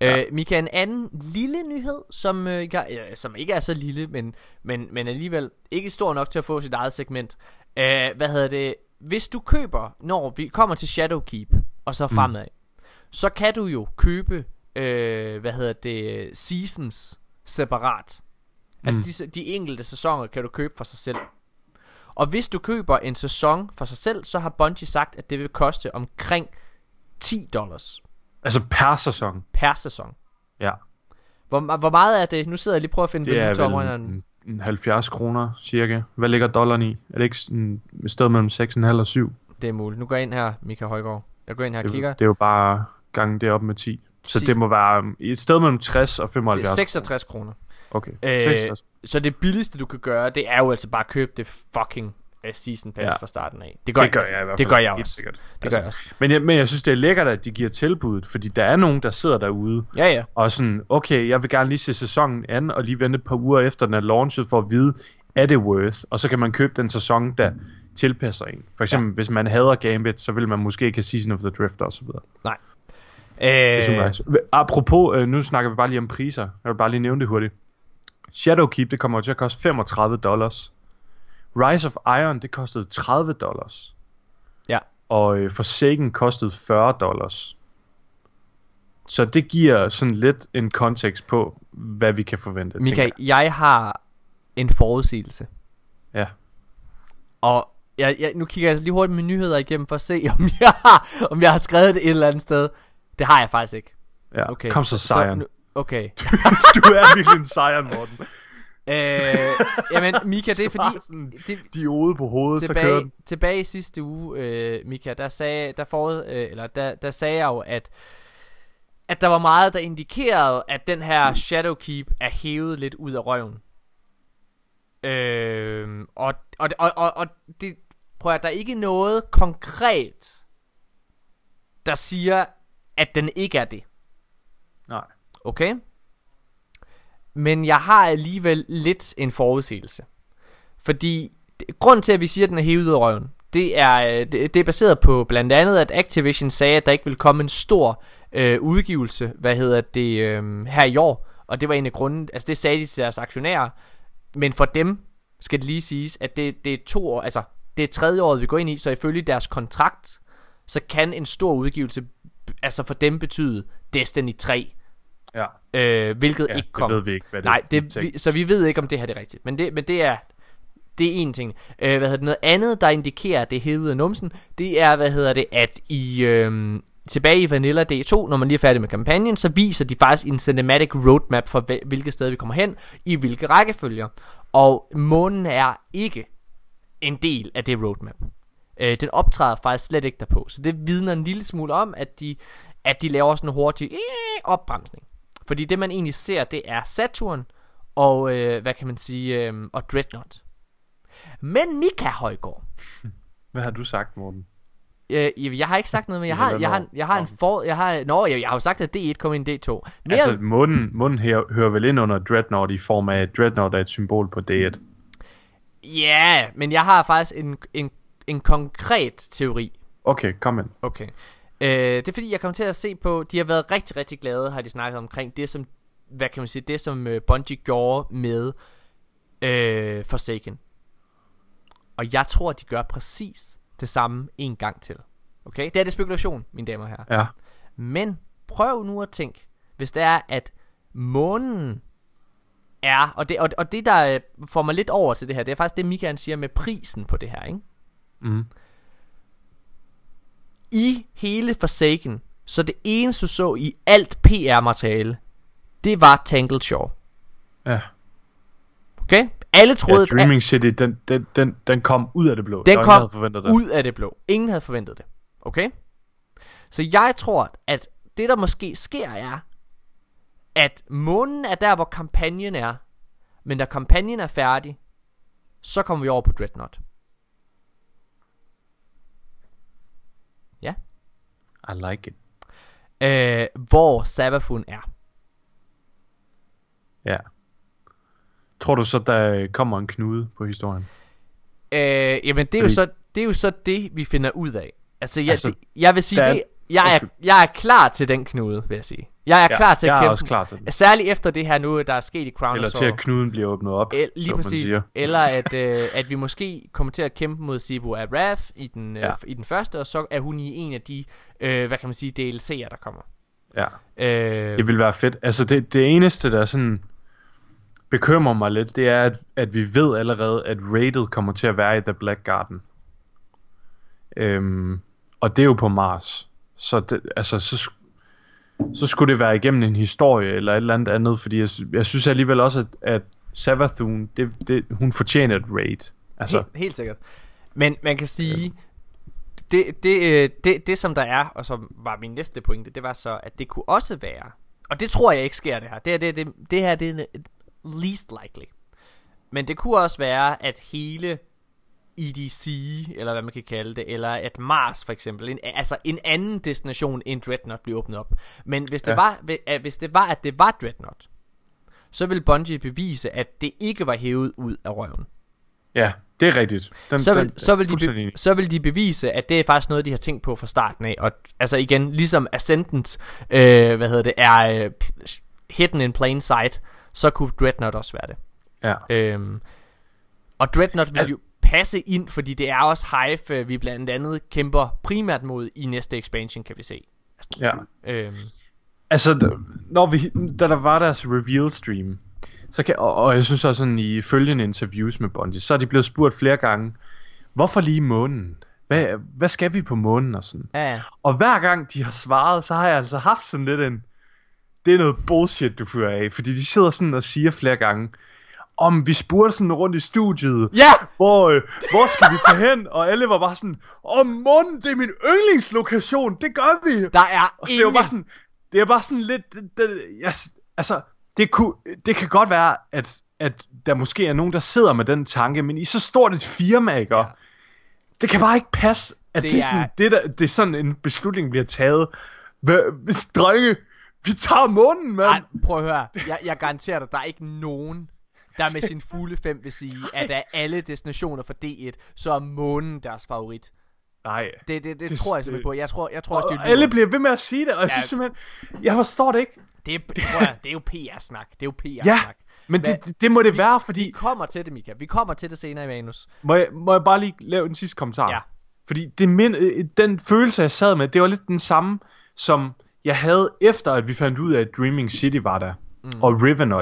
Ja. Øh, Mika, en anden lille nyhed, som, øh, jeg, ja, som ikke er så lille, men, men, men alligevel ikke stor nok til at få sit eget segment. Øh, hvad hedder det? Hvis du køber, når vi kommer til Shadowkeep, og så fremad, mm. så kan du jo købe, øh, hvad hedder det, seasons separat. Altså de, de enkelte sæsoner kan du købe for sig selv. Og hvis du køber en sæson for sig selv, så har Bungie sagt, at det vil koste omkring 10 dollars Altså per sæson. per sæson. Ja. Hvor, hvor meget er det? Nu sidder jeg lige og prøver at finde Det er vel en 70 kroner cirka. Hvad ligger dollaren i? Er det ikke sådan et sted mellem 6,5 og 7? Det er muligt. Nu går jeg ind her, Mika Højgaard. Jeg går ind her og Det, kigger. det er jo bare gange det op med 10. Så det må være um, et sted mellem 60 og 75. 66 kroner. Okay. Øh, 66. så det billigste du kan gøre, det er jo altså bare at købe det fucking uh, season pass Ja. fra starten af. Det gør, det gør altså. jeg i hvert fald. Det gør jeg også. sikkert. Altså, Det gør jeg også. Men jeg, men jeg synes, det er lækkert, at de giver tilbuddet, fordi der er nogen, der sidder derude Ja, ja. og sådan, okay, jeg vil gerne lige se sæsonen an, og lige vente et par uger efter, den er launchet, for at vide, er det worth? Og så kan man købe den sæson, der tilpasser en. For eksempel, ja. hvis man hader Gambit, så vil man måske ikke have Season of the Drift og så Nej. Det er Øh, nice. Apropos, øh, nu snakker vi bare lige om priser. Jeg vil bare lige nævne det hurtigt. Shadowkeep, det kommer til at koste 35 dollars. Rise of Iron, det kostede 30 dollars. ja. Og øh, Forsaken kostede 40 dollars. Så det giver sådan lidt en kontekst på, hvad vi kan forvente. Michael, jeg. jeg har en forudsigelse. Ja. Og jeg, jeg, nu kigger jeg altså lige hurtigt mine nyheder igennem for at se, om jeg har, om jeg har skrevet det et eller andet sted. Det har jeg faktisk ikke. ja. Okay. Kom så, Sion. nu- okay. du er virkelig en Sion, Morten. øh, jamen, Mika, det er fordi... Sådan Det, Diode på hovedet, så kører tilbage, den. tilbage i sidste uge, øh, Mika, der sagde, der, forud, øh, eller der, der sagde jeg jo, at, at der var meget, der indikerede, at den her Shadowkeep er hævet lidt ud af røven. Øh, og, og, og, og, og det, prøv at der er ikke noget konkret, der siger, at den ikke er det. Nej. Okay? Men jeg har alligevel lidt en forudsigelse. Fordi grunden til, at vi siger, at den er hævet ud af røven, det er, øh, det, det er baseret på blandt andet, at Activision sagde, at der ikke ville komme en stor øh, udgivelse, hvad hedder det, øh, her i år. Og det var en af grunden, altså det sagde de til deres aktionærer. Men for dem skal det lige siges, at det, det er to år, altså det er tredje året, vi går ind i, så ifølge deres kontrakt, så kan en stor udgivelse, altså for dem betyde Destiny 3, Ja. øh, hvilket ja, ikke det kom. ved vi ikke, hvad det Nej, det, vi, så vi ved ikke, om det her det er rigtigt. Men det, men det er det er en ting. Øh, hvad hedder det? Noget andet, der indikerer, at det er hævet ud af numsen, det er, hvad hedder det, at i øh, tilbage i Vanilla D2, når man lige er færdig med kampagnen, så viser de faktisk en cinematic roadmap for hvil- hvilke steder vi kommer hen, i hvilke rækkefølger. Og månen er ikke en del af det roadmap. Øh, den optræder faktisk slet ikke derpå. Så det vidner en lille smule om, at de, at de laver sådan en hurtig øh, opbremsning. Fordi det man egentlig ser, det er Saturn og, øh, hvad kan man sige, øh, og Dreadnought. Men Mika Højgaard, Hvad har du sagt, Morten? øh, jeg har ikke sagt noget, men jeg har, jeg har, jeg har en for, jeg har, nå, jeg, jeg har jo sagt, at D1 kommer ind i D2. Mere, Altså, munden, munden her, hører vel ind under Dreadnought i form af, at Dreadnought er et symbol på D1. ja, men jeg har faktisk en, en, en konkret teori. Okay, kom ind. Okay. Øh, det er fordi, jeg kommer til at se på, de har været rigtig, rigtig glade, har de snakket omkring det, som, hvad kan man sige, det som uh, Bungie gjorde med øh, Forsaken. Og jeg tror, de gør præcis det samme en gang til. Okay? Det er det spekulation, mine damer og herrer. Ja. Men prøv nu at tænke, hvis det er, at månen er, og det, og, og det der øh, får mig lidt over til det her, det er faktisk det, Mikael siger med prisen på det her, ikke? Mm. i hele Forsaken, så det eneste du så i alt PR-materiale, det var Tangled Shore. Ja. Okay? Alle ja troede, at Dreaming City, den, den, den, den kom ud af det blå. den Der kom havde forventet det. ud af det blå. Ingen havde forventet det. Okay? Så jeg tror, at det der måske sker er, at månen er der, hvor kampagnen er, men da kampagnen er færdig, så kommer vi over på Dreadnought. Ja. I like it. Øh, hvor Sabafun er. Ja. Tror du så, der kommer en knude på historien? Øh, jamen det er, jo Fordi- så, det er jo så det, vi finder ud af. Altså, jeg, Altså, det, jeg vil sige, der er- det, jeg, er, jeg er klar til den knude, vil jeg sige. Jeg er Ja, klar til jeg at er kæmpe. også klar til den. Særligt efter det her nu, der er sket i Crown Eller til at knuden bliver åbnet op, El, lige præcis. siger. Eller at, øh, at vi måske kommer til at kæmpe mod Sibu af Wrath i den, øh, Ja. i den første, og så er hun i en af de, øh, hvad kan man sige, DLC'er, der kommer. Ja. Øh, Det vil være fedt. Altså det, det eneste, der sådan bekymrer mig lidt, det er, at, at vi ved allerede, at rated kommer til at være i The Black Garden. Øhm, og det er jo på Mars. Så, det, altså, så, så skulle det være igennem en historie eller et eller andet andet, fordi jeg, jeg synes alligevel også, at, at Savathun, det, det, hun fortjener et raid. Altså, Helt, helt sikkert. Men man kan sige, det, det, øh, det, det som der er, og som var min næste pointe, det var så, at det kunne også være, og det tror jeg ikke sker det her, det, er, det, det, det her det er least likely, men det kunne også være, at hele EDC, eller hvad man kan kalde det, eller at Mars for eksempel, en, altså en anden destination end Dreadnought bliver åbnet op. Men hvis det, ja. var, hvis det var, at det var Dreadnought, så vil Bungie bevise, at det ikke var hævet ud af røven. Ja, det er rigtigt. Den, så, vil, den, så, vil de be, så vil de bevise, at det er faktisk noget, de har tænkt på fra starten af. Og altså igen, ligesom Ascendant, øh, hvad hedder det, er øh, hidden in plain sight, så kunne Dreadnought også være det. Ja. Øhm, og Dreadnought vil jo passe ind, fordi det er også Hive, øh, vi blandt andet kæmper primært mod i næste expansion, kan vi se. Altså, ja. Øhm. Altså, når vi, da der var deres reveal stream, så kan, og, og jeg synes også sådan i følgende interviews med Bungie, så er de blevet spurgt flere gange, hvorfor lige månen? Hvad, hvad skal vi på månen og sådan? Ja. Og hver gang de har svaret, så har jeg altså haft sådan lidt en, det er noget bullshit, du fører af. Fordi de sidder sådan og siger flere gange, om vi spurgte sådan rundt i studiet, ja! hvor, øh, hvor skal vi tage hen? Og alle var bare sådan, om månen, det er min yndlingslokation, det gør vi. Der er og ingen... det er bare sådan, det er bare sådan lidt, det, det, yes, altså, det, kunne, det kan godt være, at, at der måske er nogen, der sidder med den tanke, men i så stort et firma, ikke? Ja. Det kan bare ikke passe, at det, det, er... sådan, det, der, det er sådan en beslutning, bliver taget. Drenge, vi tager månen, mand. Nej, prøv at høre. Jeg, jeg garanterer dig, der er ikke nogen, der med sin fulde fem vil sige, at af alle destinationer for D1, så er månen deres favorit. Nej. Det, det, det, det tror jeg simpelthen på. Jeg tror, jeg tror også, det er alle bliver ved med at sige det, og jeg ja. synes simpelthen, jeg forstår det ikke. Det er, prøv at, det er jo PR-snak. Det er jo PR-snak. Ja, men det, det, det må det vi, være, fordi... Vi kommer til det, Mika. Vi kommer til det senere i Manus. Må jeg, må jeg bare lige lave en sidste kommentar? Ja. Fordi det min, øh, den følelse, jeg sad med, det var lidt den samme, som jeg havde efter, at vi fandt ud af, at Dreaming City var der. Mm. Og Riven og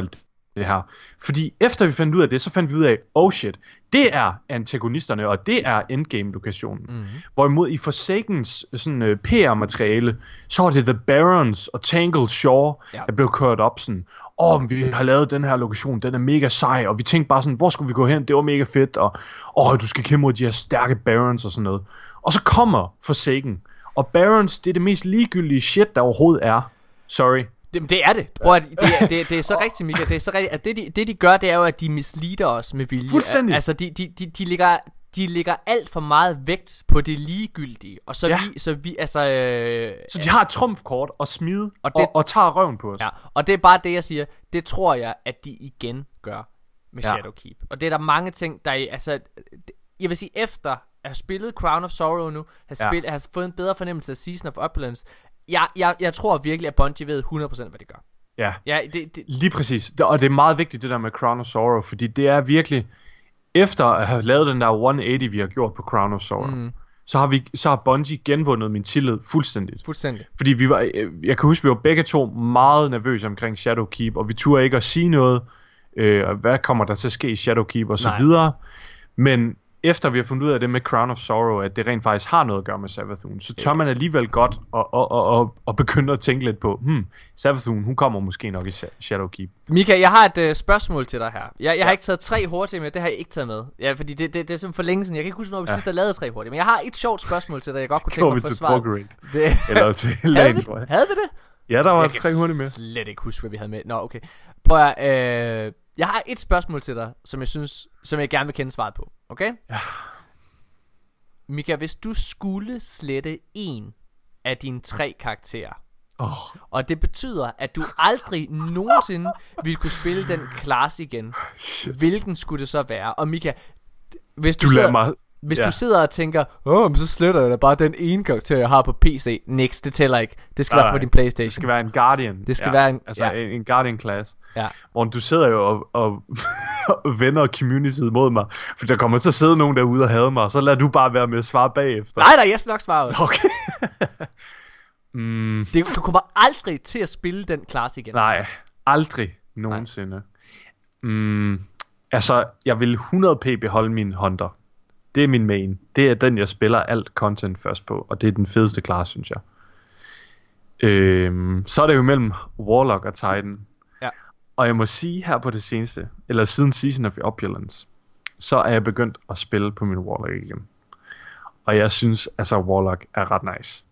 det her. Fordi efter vi fandt ud af det, så fandt vi ud af, oh shit, det er antagonisterne, og det er endgame-lokationen. Mm. Hvorimod i Forsakens sådan, uh, øh, PR-materiale, så var det The Barons og Tangled Shore, ja. der blev kørt op sådan, åh, oh, vi har lavet den her lokation, den er mega sej, og vi tænkte bare sådan, hvor skulle vi gå hen, det var mega fedt, og åh, oh, du skal kæmpe mod de her stærke Barons og sådan noget. Og så kommer Forsaken, og Barons, det er det mest ligegyldige shit, der overhovedet er. Sorry, Jamen, det er det. Prøv at, det, er, det, det er så rigtigt, Mika. Det er så rigtigt. At det, de, det, de gør, det er jo, at de mislider os med vilje. Fuldstændig. Altså, de, de, de, de ligger de lægger alt for meget vægt på det ligegyldige. Og så ja. vi, så vi, altså... Øh, så de har et trumfkort og smide og, det, og, og tager røven på os. Ja, og det er bare det, jeg siger. Det tror jeg, at de igen gør med ja. Shadowkeep. Og det er der mange ting, der er... Altså, jeg vil sige, efter at have spillet Crown of Sorrow nu, ja. spillet, have fået en bedre fornemmelse af Season of Opulence, jeg, jeg, jeg tror virkelig, at Bungie ved 100% hvad det gør. Ja, ja det, det... lige præcis. Og det er meget vigtigt, det der med Crown of Sorrow, fordi det er virkelig, efter at have lavet den der 180, vi har gjort på Crown of Sorrow, mm. så har vi så har Bungie genvundet min tillid fuldstændigt. Fuldstændig. Fordi vi var, jeg kan huske, vi var begge to meget nervøse omkring Shadowkeep, og vi turde ikke at sige noget, øh, hvad kommer der til at ske i Shadowkeep og så Nej. videre. Men efter vi har fundet ud af det med Crown of Sorrow, at det rent faktisk har noget at gøre med Savathun, så tør man alligevel godt at, at, at, at, at begynde at tænke lidt på, hmm, Savathun, hun kommer måske nok i Shadowkeep. Mika, jeg har et uh, spørgsmål til dig her. Jeg, jeg ja. har ikke taget tre hurtige med, det har jeg ikke taget med. Ja, fordi det, det, det er simpelthen for længe siden. Jeg kan ikke huske, når vi ja. sidst har lavet tre hurtige. Men jeg har et sjovt spørgsmål til dig, jeg godt kunne tænke mig at få svaret. Det... Eller til havde, vi, havde vi det? Ja, der var jeg tre hurtige med. Jeg slet ikke huske, hvad vi havde med. Nå, okay. Prøv at, øh, jeg har et spørgsmål til dig, som jeg synes, som jeg gerne vil kende svaret på. Okay? Ja. Mika, hvis du skulle slette en af dine tre karakterer, oh. og det betyder, at du aldrig nogensinde vil kunne spille den klasse igen, Shit. hvilken skulle det så være? Og Mika, hvis du, du sidder, mig hvis ja. du sidder og tænker, åh, men så sletter jeg da bare den ene karakter, jeg har på PC. Next, det tæller ikke. Det skal nej, være på din Playstation. Det skal være en Guardian. Det skal ja. være en... Altså ja. en, en Guardian class. Ja. Hvor du sidder jo og, og, vender communityet mod mig. For der kommer til at sidde nogen derude og have mig, og så lader du bare være med at svare bagefter. Nej, nej, jeg skal nok svare også. Okay. mm. det, du kommer aldrig til at spille den klasse igen. Nej, aldrig nogensinde. Nej. Mm, altså, jeg vil 100p beholde min Hunter. Det er min main. Det er den, jeg spiller alt content først på, og det er den fedeste klasse, synes jeg. Øhm, så er det jo mellem Warlock og Titan. Ja. Og jeg må sige her på det seneste, eller siden Season of Opulence, så er jeg begyndt at spille på min Warlock igen. og jeg synes, altså Warlock er ret nice.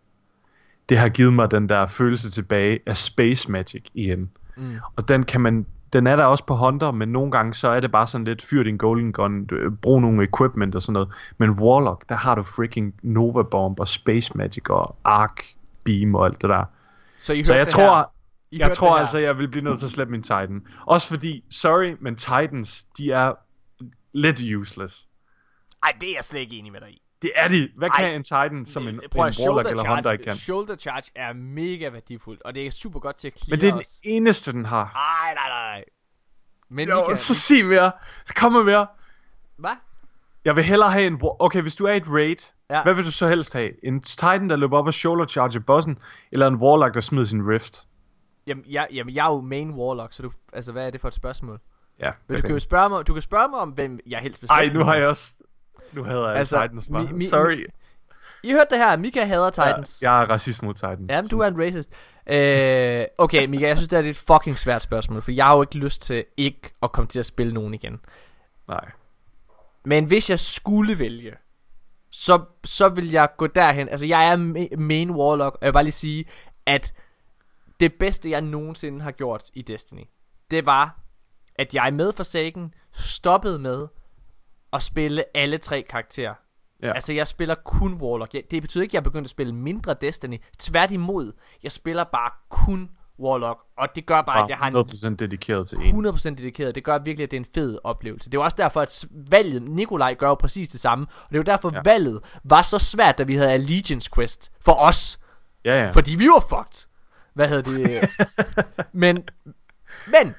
Det har givet mig den der følelse tilbage af Space Magic igen. Mm. Og den kan man den er der også på Hunter, men nogle gange så er det bare sådan lidt, fyr din Golden Gun, brug nogle equipment og sådan noget. Men Warlock, der har du freaking Nova Bomb og Space Magic og Arc Beam og alt det der. Så, I Så jeg tror, her? I jeg tror altså, jeg vil blive nødt til at slæbe min Titan. Også fordi, sorry, men Titans, de er lidt useless. Ej, det er jeg slet ikke enig med dig i. Det er de. Hvad Ej, kan en Titan, som en, en Prøv at Warlock eller Hunter ikke kan? Shoulder charge er mega værdifuldt, og det er super godt til at clear Men det er den os. eneste, den har. Ej, nej, nej, nej. Men Jo, kan... så sig mere. Så kom med mere. Hvad? Jeg vil hellere have en... Okay, hvis du er i et raid, Ja. hvad vil du så helst have? En Titan, der løber op og shoulder charge bossen, eller en Warlock, der smider sin rift? Jamen, jeg, jamen, jeg er jo main warlock, så du... Altså, hvad er det for et spørgsmål? Ja, Men du kan jo spørge mig, du kan spørge mig om, hvem jeg helst vil Ej, slæbe nu har jeg også... Nu hader jeg Altså, Titans bare. mi- mi- Sorry. I hørte det her, Mika hader Titans. Ja, jeg er racist mod Titan. Jamen, du er en racist. Øh, okay, Mika, jeg synes, det er et fucking svært spørgsmål, for jeg har jo ikke lyst til ikke at komme til at spille nogen igen. Nej. Men hvis jeg skulle vælge, så, så vil jeg gå derhen. Altså, jeg er ma- main warlock, og jeg vil bare lige sige, at det bedste, jeg nogensinde har gjort i Destiny, det var, at jeg med Forsaken stoppede med at spille alle tre karakterer. Ja. Altså, jeg spiller kun Warlock. Jeg, det betyder ikke, at jeg er begyndt at spille mindre Destiny. Tværtimod, jeg spiller bare kun Warlock, og det gør bare, at jeg har en Bare 100% dedikeret til en. 100% dedikeret. Det gør virkelig, at det er en fed oplevelse. Det er jo også derfor, at valget, Nikolaj gør jo præcis det samme. Og det er jo derfor, ja. Ja. valget var så svært, da vi havde Allegiance Quest for os. Ja, ja. Fordi vi var fucked. Hvad hedder det? men, men,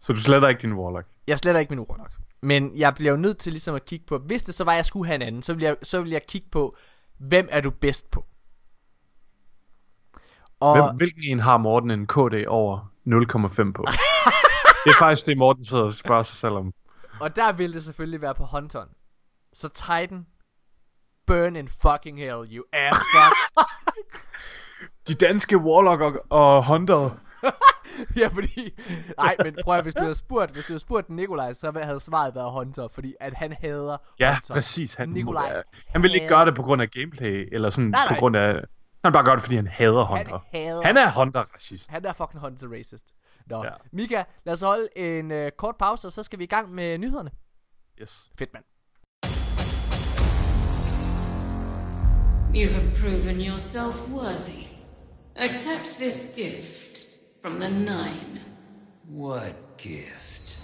Så du sletter ikke din Warlock? jeg sletter ikke min Warlock. Men jeg bliver jo nødt til ligesom at kigge på, hvis det så var, at jeg skulle have en anden, så vil jeg, så vil jeg kigge på, hvem er du bedst på? Og, Hvem, hvilken en har Morten en KD over 0,5 på? det er faktisk det, Morten sidder og spørger sig selv om. og der vil det selvfølgelig være på Hunteren. Så Titan, burn in fucking hell, you ass fuck. De danske Warlock og, og Hunter. ja, fordi... Nej, men prøv at, hvis du havde spurgt, hvis du havde spurgt Nikolaj, så havde svaret været Hunter, fordi at han hader Ja, Hunter. præcis. Han, Nikolaj må, han vil ikke gøre det på grund af gameplay, eller sådan Nej, nej. på grund af... Han bare gøre det, fordi han hader Hunter. hader- han er Hunter-racist. Han er fucking Hunter racist. Nå, ja. Ja. Mika, lad os holde en øh, kort pause, og så skal vi i gang med nyhederne. Yes. Fedt, mand. You have proven yourself worthy. Accept this gift from the Nine. What gift?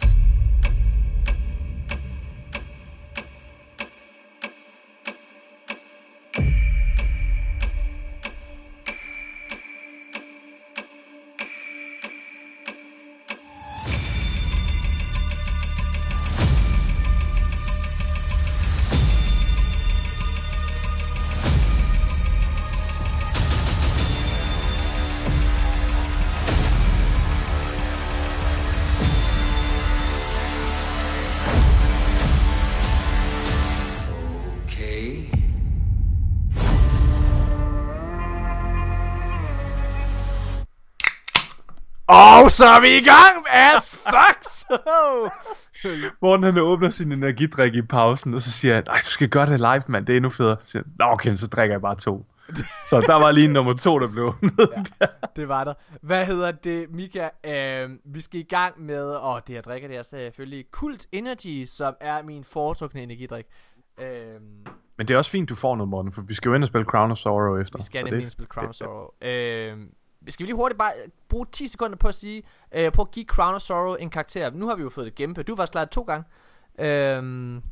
Så er vi i gang, ass fucks! Morten han åbner sin energidrik i pausen, og så siger han, nej, du skal gøre det live, mand, det er endnu federe. Så siger han, Nå, okay, så drikker jeg bare to. Så der var lige nummer to, der blev. Ja. det var der. Hvad hedder det, Mika? Øh, vi skal i gang med, og det jeg drikker, det er selvfølgelig Kult Energy, som er min foretrukne energidrik. Øh, Men det er også fint, du får noget, Morten, for vi skal jo ind og spille Crown of Sorrow efter. Vi skal nemlig det- spille Crown of Sorrow. Øh, skal vi lige hurtigt bare øh, bruge 10 sekunder på at sige, øh, på at give Crown of Sorrow en karakter. Nu har vi jo fået det gameplay. Du klaret det to gange. Øh,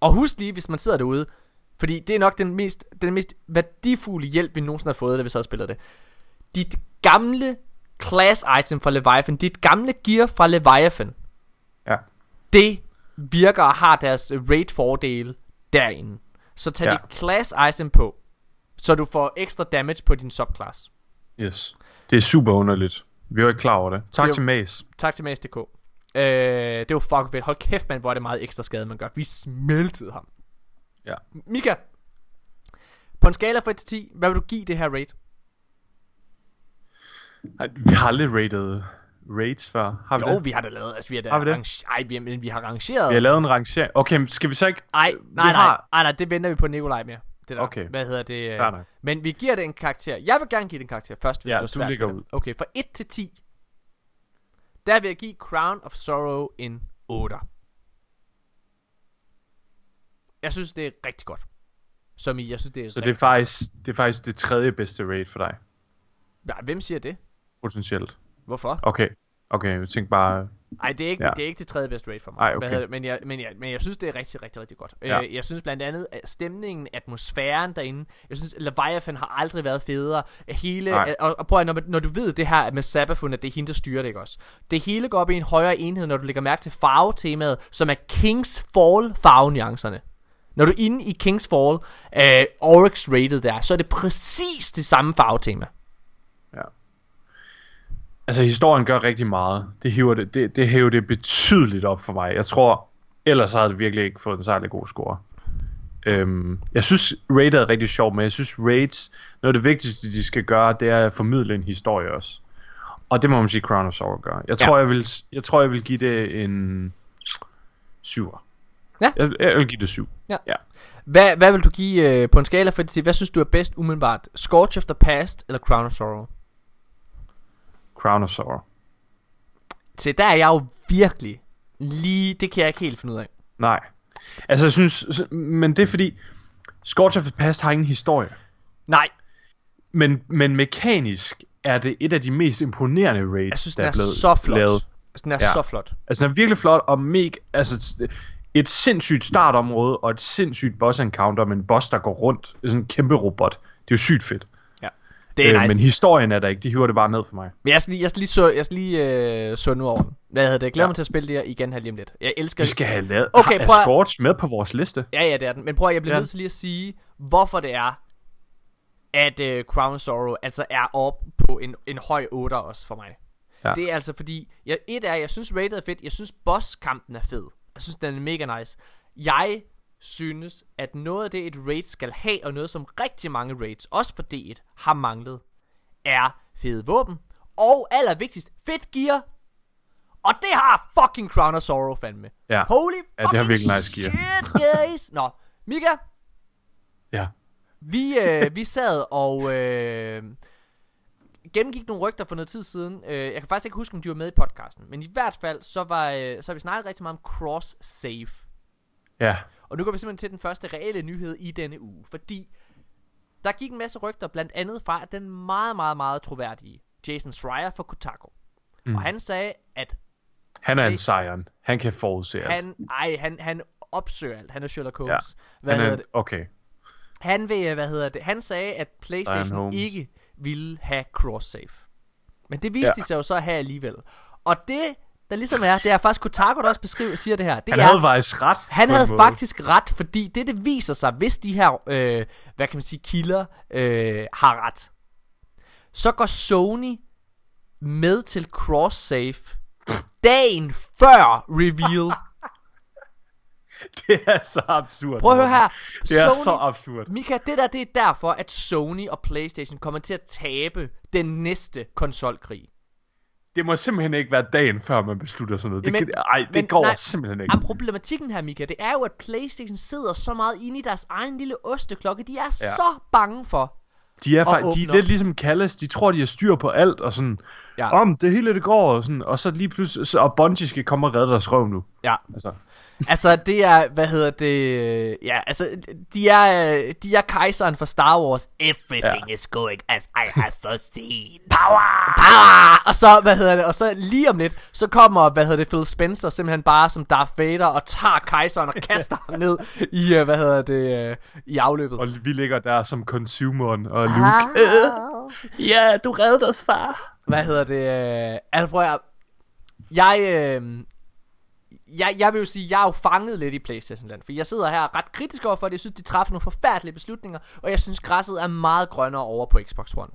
og husk lige, hvis man sidder derude, fordi det er nok den mest, den mest værdifulde hjælp, vi nogensinde har fået, da vi så spillet det. Dit gamle class item fra Leviathan, dit gamle gear fra Leviathan, Ja. det virker og har deres raid fordele derinde. Så tag. Ja. dit class item på, så du får ekstra damage på din subclass. Yes. Det er super underligt. Vi var ikke klar over det. Tak Det er til Mace. Tak til Mads.dk. Øh, det var fucking fedt. Hold kæft, man, hvor er det meget ekstra skade, man gør. Vi smeltede ham. Ja. Mika, på en skala fra 1 til 10, hvad vil du give det her raid? Ej, Vi har aldrig rated raids før. Har vi Jo, det? vi har da lavet, altså vi har da Har vi det? ej, vi, men vi har rangeret. Vi har lavet en rangering. Okay, men skal vi så ikke... Ej, nej, nej, har- nej, nej, det venter vi på Nikolaj med. Det der. Okay. Hvad hedder det? øh, Fair nok. Men vi giver det en karakter. Jeg vil gerne give det en karakter først, hvis Ja, det du svært. ligger for dig. ud. Okay, fra 1 til 10. Der vil jeg give Crown of Sorrow en 8. Jeg synes, det er rigtig godt. Som i, jeg synes, det er Så det er, faktisk, det er faktisk det tredje bedste raid for dig, Ja, Hvem siger det? potentielt. Hvorfor? Okay, okay, jeg tænkte bare... Nej, det er ikke, Ja. det er ikke det tredje bedste rate for mig. Ej, okay. Men, jeg, men, jeg, men jeg synes, det er rigtig, rigtig, rigtig godt. Ja. Øh, jeg synes blandt andet, at stemningen, atmosfæren derinde, jeg synes, Leviathan har aldrig været federe. Hele, Nej. og, og prøv at, når, når du ved det her med Sabafun, at det er hende, der styrer det, ikke også? Det hele går op i en højere enhed, når du lægger mærke til farvetemaet, som er Kings Fall farvenuancerne. Når du er inde i Kings Fall, øh, Oryx rated der, så er det præcis det samme farvetema. Ja. Altså, historien gør rigtig meget. Det hiver det, det, det hæver det betydeligt op for mig. Jeg tror, ellers havde det virkelig ikke fået en særlig god score. Øhm, jeg synes, Raid er rigtig sjovt, men jeg synes, Raids, noget af det vigtigste, de skal gøre, det er at formidle en historie også. Og det må man sige, Crown of Sorrow gør. Jeg tror, jeg, vil, jeg tror, jeg vil give det en 7'er. Ja. Jeg, jeg vil give det 7. Ja. ja. Hvad, hvad vil du give øh, på en skala for det? Hvad synes du er bedst umiddelbart? Scorch of the Past eller Crown of Sorrow? Crown of Sorrow. Se, der er jeg jo virkelig lige... Det kan jeg ikke helt finde ud af. Nej. Altså, jeg synes... Men det er fordi... Scorch of the Past har ingen historie. Nej, Men, men mekanisk er det et af de mest imponerende raids, jeg synes, der er er blevet så flot. lavet. Synes, den er Ja. så flot. Altså, den er virkelig flot og mega... Altså, et sindssygt startområde og et sindssygt boss encounter med en boss, der går rundt. Det er sådan en kæmpe robot. Det er jo sygt fedt. Det er Øh, nice. Men historien er der ikke. De hiver det bare ned for mig. Men jeg skal lige, jeg skal lige, så, jeg skal lige øh, så nu over den. Hvad hedder det? Jeg glæder Ja. mig til at spille det her igen her lige om lidt. Jeg elsker Vi skal have lavet... Okay, prøv at- Scorch med på vores liste? Ja, ja, det er den. Men prøv at, jeg bliver Ja. nødt til lige at sige, hvorfor det er, at øh, Crown Sorrow altså er op på en, en høj 8 også for mig. Ja. Det er altså fordi, jeg, et er, jeg synes rated er fedt, jeg synes bosskampen er fed. Jeg synes, den er mega nice. Jeg synes, at noget af det, et raid skal have, og noget som rigtig mange raids, også for D1, har manglet, er fede våben, og allervigtigst, fedt gear. Og det har fucking Crown of Sorrow fandme. Ja. Holy Ja, det har virkelig nice gear. shit, guys. Nå, Mika, Ja. vi, øh, vi sad og øh, gennemgik nogle rygter for noget tid siden. Øh, jeg kan faktisk ikke huske, om de var med i podcasten. Men i hvert fald, så, var, øh, så har vi snakket rigtig meget om cross-save. Ja. Og nu går vi simpelthen til den første reelle nyhed i denne uge. Fordi der gik en masse rygter, blandt andet fra den meget, meget, meget troværdige Jason Schreier fra Kotaku. Mm. Og han sagde, at Han er en sejren. Han kan forudse alt. han, ej, han, han opsøger alt. Han er Sherlock Holmes. Ja. Hvad Han hedder er, det? okay. Han vil, hvad hedder det? Han sagde, at PlayStation ikke ville have cross-save. Men det viste Ja. de sig jo så at have alligevel. Og det, der ligesom er, det er faktisk Kotaku, der også beskriver, siger det her. Det Han er, havde faktisk ret. han havde måde. faktisk ret, fordi det, det viser sig, hvis de her, øh, hvad kan man sige, kilder øh, har ret, så går Sony med til cross-save dagen før reveal. Det er så absurd. Prøv at høre her. Det er Sony, så absurd. Mika, det der, det er derfor, at Sony og Playstation kommer til at tabe den næste konsolkrig. Det må simpelthen ikke være dagen før, man beslutter sådan noget. Det, Men- men, ej, det men går nej, simpelthen ikke. Jamen, problematikken her, Mika, det er jo, at Playstation sidder så meget inde i deres egen lille osteklokke. De er ja. så bange for. De er, faktisk, de er lidt ligesom Callis. De tror, de har styr på alt, og sådan... Ja. Om det hele det går, og, sådan, og så lige pludselig... Så, og Bungie skal komme og redde deres røv nu. Ja, Altså, altså det er, hvad hedder det, ja, altså de er, de er kejseren for Star Wars. Everything Ja. is going as I have foreseen. Power! Power! Og så, hvad hedder det, og så lige om lidt, så kommer, hvad hedder det, Phil Spencer simpelthen bare som Darth Vader og tager kejseren og kaster ham ned i, øh, hvad hedder det, øh, i afløbet. og vi ligger der som consumeren og Luke. Ah. Ja, du reddede os, far. Hvad hedder det? Altså prøv at, jeg, øh, jeg, jeg vil jo sige, jeg er jo fanget lidt i Playstation Land, for jeg sidder her ret kritisk over for det. Jeg synes, de træffer nogle forfærdelige beslutninger, og jeg synes, græsset er meget grønnere over på Xbox One.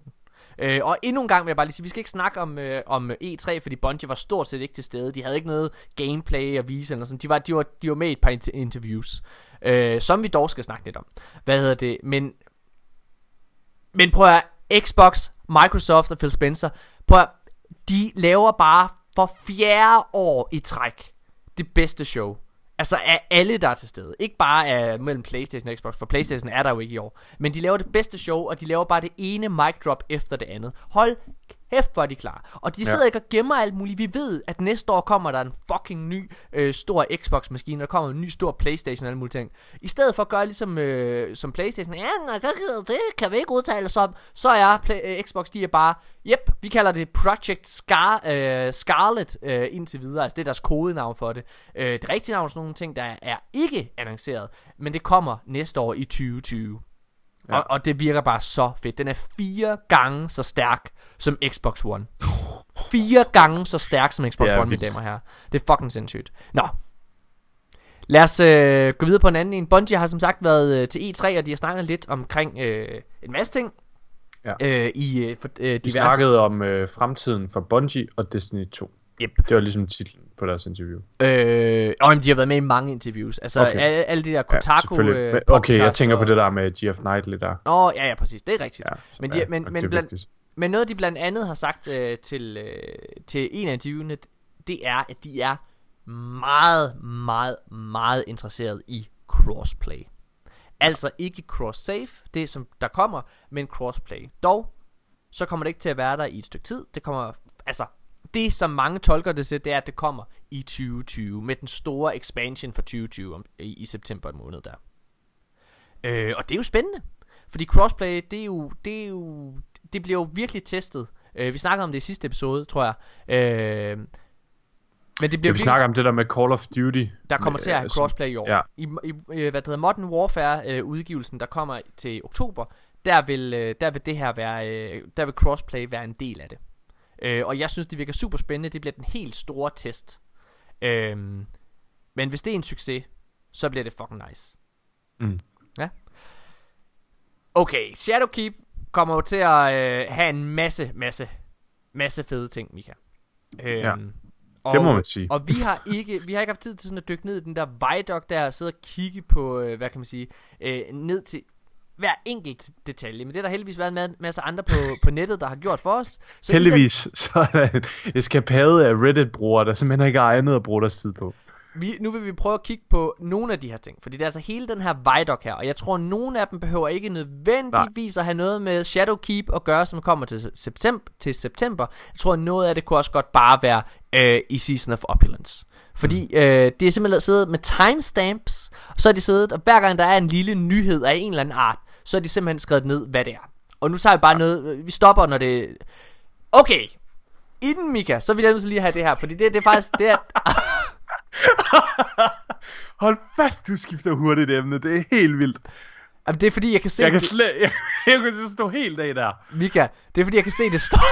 Øh, og endnu en gang vil jeg bare lige sige, vi skal ikke snakke om, øh, om E3, fordi Bungie var stort set ikke til stede. De havde ikke noget gameplay at vise eller sådan. De var, de var, de var med i et par inter- interviews, øh, som vi dog skal snakke lidt om. Hvad hedder det? Men, men prøv at Xbox, Microsoft og Phil Spencer, prøv at, de laver bare for fjerde år i træk det bedste show Altså af alle, der er til stede. Ikke bare af mellem Playstation og Xbox, for Playstation er der jo ikke i år. Men de laver det bedste show, og de laver bare det ene mic drop efter det andet. Hold kæft, hvor er de klar. Og de sidder ikke og gemmer alt muligt. Vi ved, at næste år kommer der en fucking ny øh, stor Xbox-maskine, der kommer en ny stor Playstation og alle mulige ting. I stedet for at gøre ligesom øh, som Playstation, ja, nej, det, det kan vi ikke udtale os om, så er Play, øh, Xbox, de er bare, yep, vi kalder det Project Scar, øh, Scarlet øh, indtil videre. Altså det er deres kodenavn for det. Øh, det rigtige navn er sådan nogle ting, der er ikke annonceret, men det kommer næste år i 2020. Ja. Og, og det virker bare så fedt. Den er fire gange så stærk som Xbox One. Fire gange så stærk som Xbox Ja, One, mine damer og herrer. Det er fucking sindssygt. Nå. Lad os øh, gå videre på en anden en. Bungie har som sagt været øh, til E3, og de har snakket lidt omkring øh, en masse ting. Ja. Øh, I øh, for, øh, diverse... snakkede om øh, fremtiden for Bungie og Destiny 2. Yep. Det var ligesom titlen på deres interview. Øh, og jamen, de har været med i mange interviews. Altså Okay. alle, alle de der Ja, Kotaku selvfølgelig. øh, okay, jeg tænker på det der med Geoff Knightley der. Åh, ja, ja, præcis. Det er rigtigt. Ja, men, de, er- men, men, blandt, vigtigt. men noget, de blandt andet har sagt øh, til, øh, til en af interviewene, det er, at de er meget, meget, meget interesseret i crossplay. Altså ikke cross-save, det som der kommer, men crossplay. Dog, så kommer det ikke til at være der i et stykke tid. Det kommer, altså, det som mange tolker det til, det er, at det kommer i 2020, med den store expansion for 2020 om, i, i september måned der. Øh, og det er jo spændende. Fordi crossplay, det er jo, det er jo, det bliver jo virkelig testet. Øh, vi snakkede om det i sidste episode, tror jeg. Øh, men det bliver Ja, vi virkelig, snakker om det der med Call of Duty. der kommer til at have Altså, crossplay i år. ja. I, i øh, hvad det hedder, Modern Warfare øh, udgivelsen, der kommer til oktober, der vil, øh, der vil det her være, øh, der vil crossplay være en del af det. Øh, og jeg synes, det virker super spændende. Det bliver den helt store test. Øh, men hvis det er en succes, så bliver det fucking nice. Mm. Ja. Okay, Shadowkeep kommer jo til at øh, have en masse, masse, masse fede ting, Mika. Øhm, Ja, og, det må man sige. Og vi har ikke, vi har ikke haft tid til sådan at dykke ned i den der viaduct der og sidde og kigge på, øh, hvad kan man sige, øh, ned til hver enkelt detalje. Men det har der heldigvis været en ma- masse andre på, på nettet, der har gjort for os. Så Heldigvis, så er der en eskapade af Reddit-brugere, der simpelthen ikke har andet at bruge deres tid på. vi, nu vil vi prøve at kigge på nogle af de her ting. Fordi det er altså hele den her Vidoc her. Og jeg tror, at nogle af dem behøver ikke nødvendigvis at have noget med Shadowkeep at gøre, som kommer til september. Til september. Jeg tror, at noget af det kunne også godt bare være øh, i Season of Opulence. Fordi mm. øh, det er simpelthen siddet med timestamps, og så er de siddet, og hver gang der er en lille nyhed af en eller anden art, så er de simpelthen skrevet ned, hvad det er. Og nu tager vi bare noget, vi stopper, når det... Okay, inden Mika, så vil jeg lige have det her, fordi det, det er faktisk, det er, Hold fast, du skifter hurtigt emne. Det er helt vildt. Jamen, det er fordi, jeg kan se... Jeg kan det- slet... Jeg, jeg kan så stå helt af der. Mika, det er fordi, jeg kan se, det står...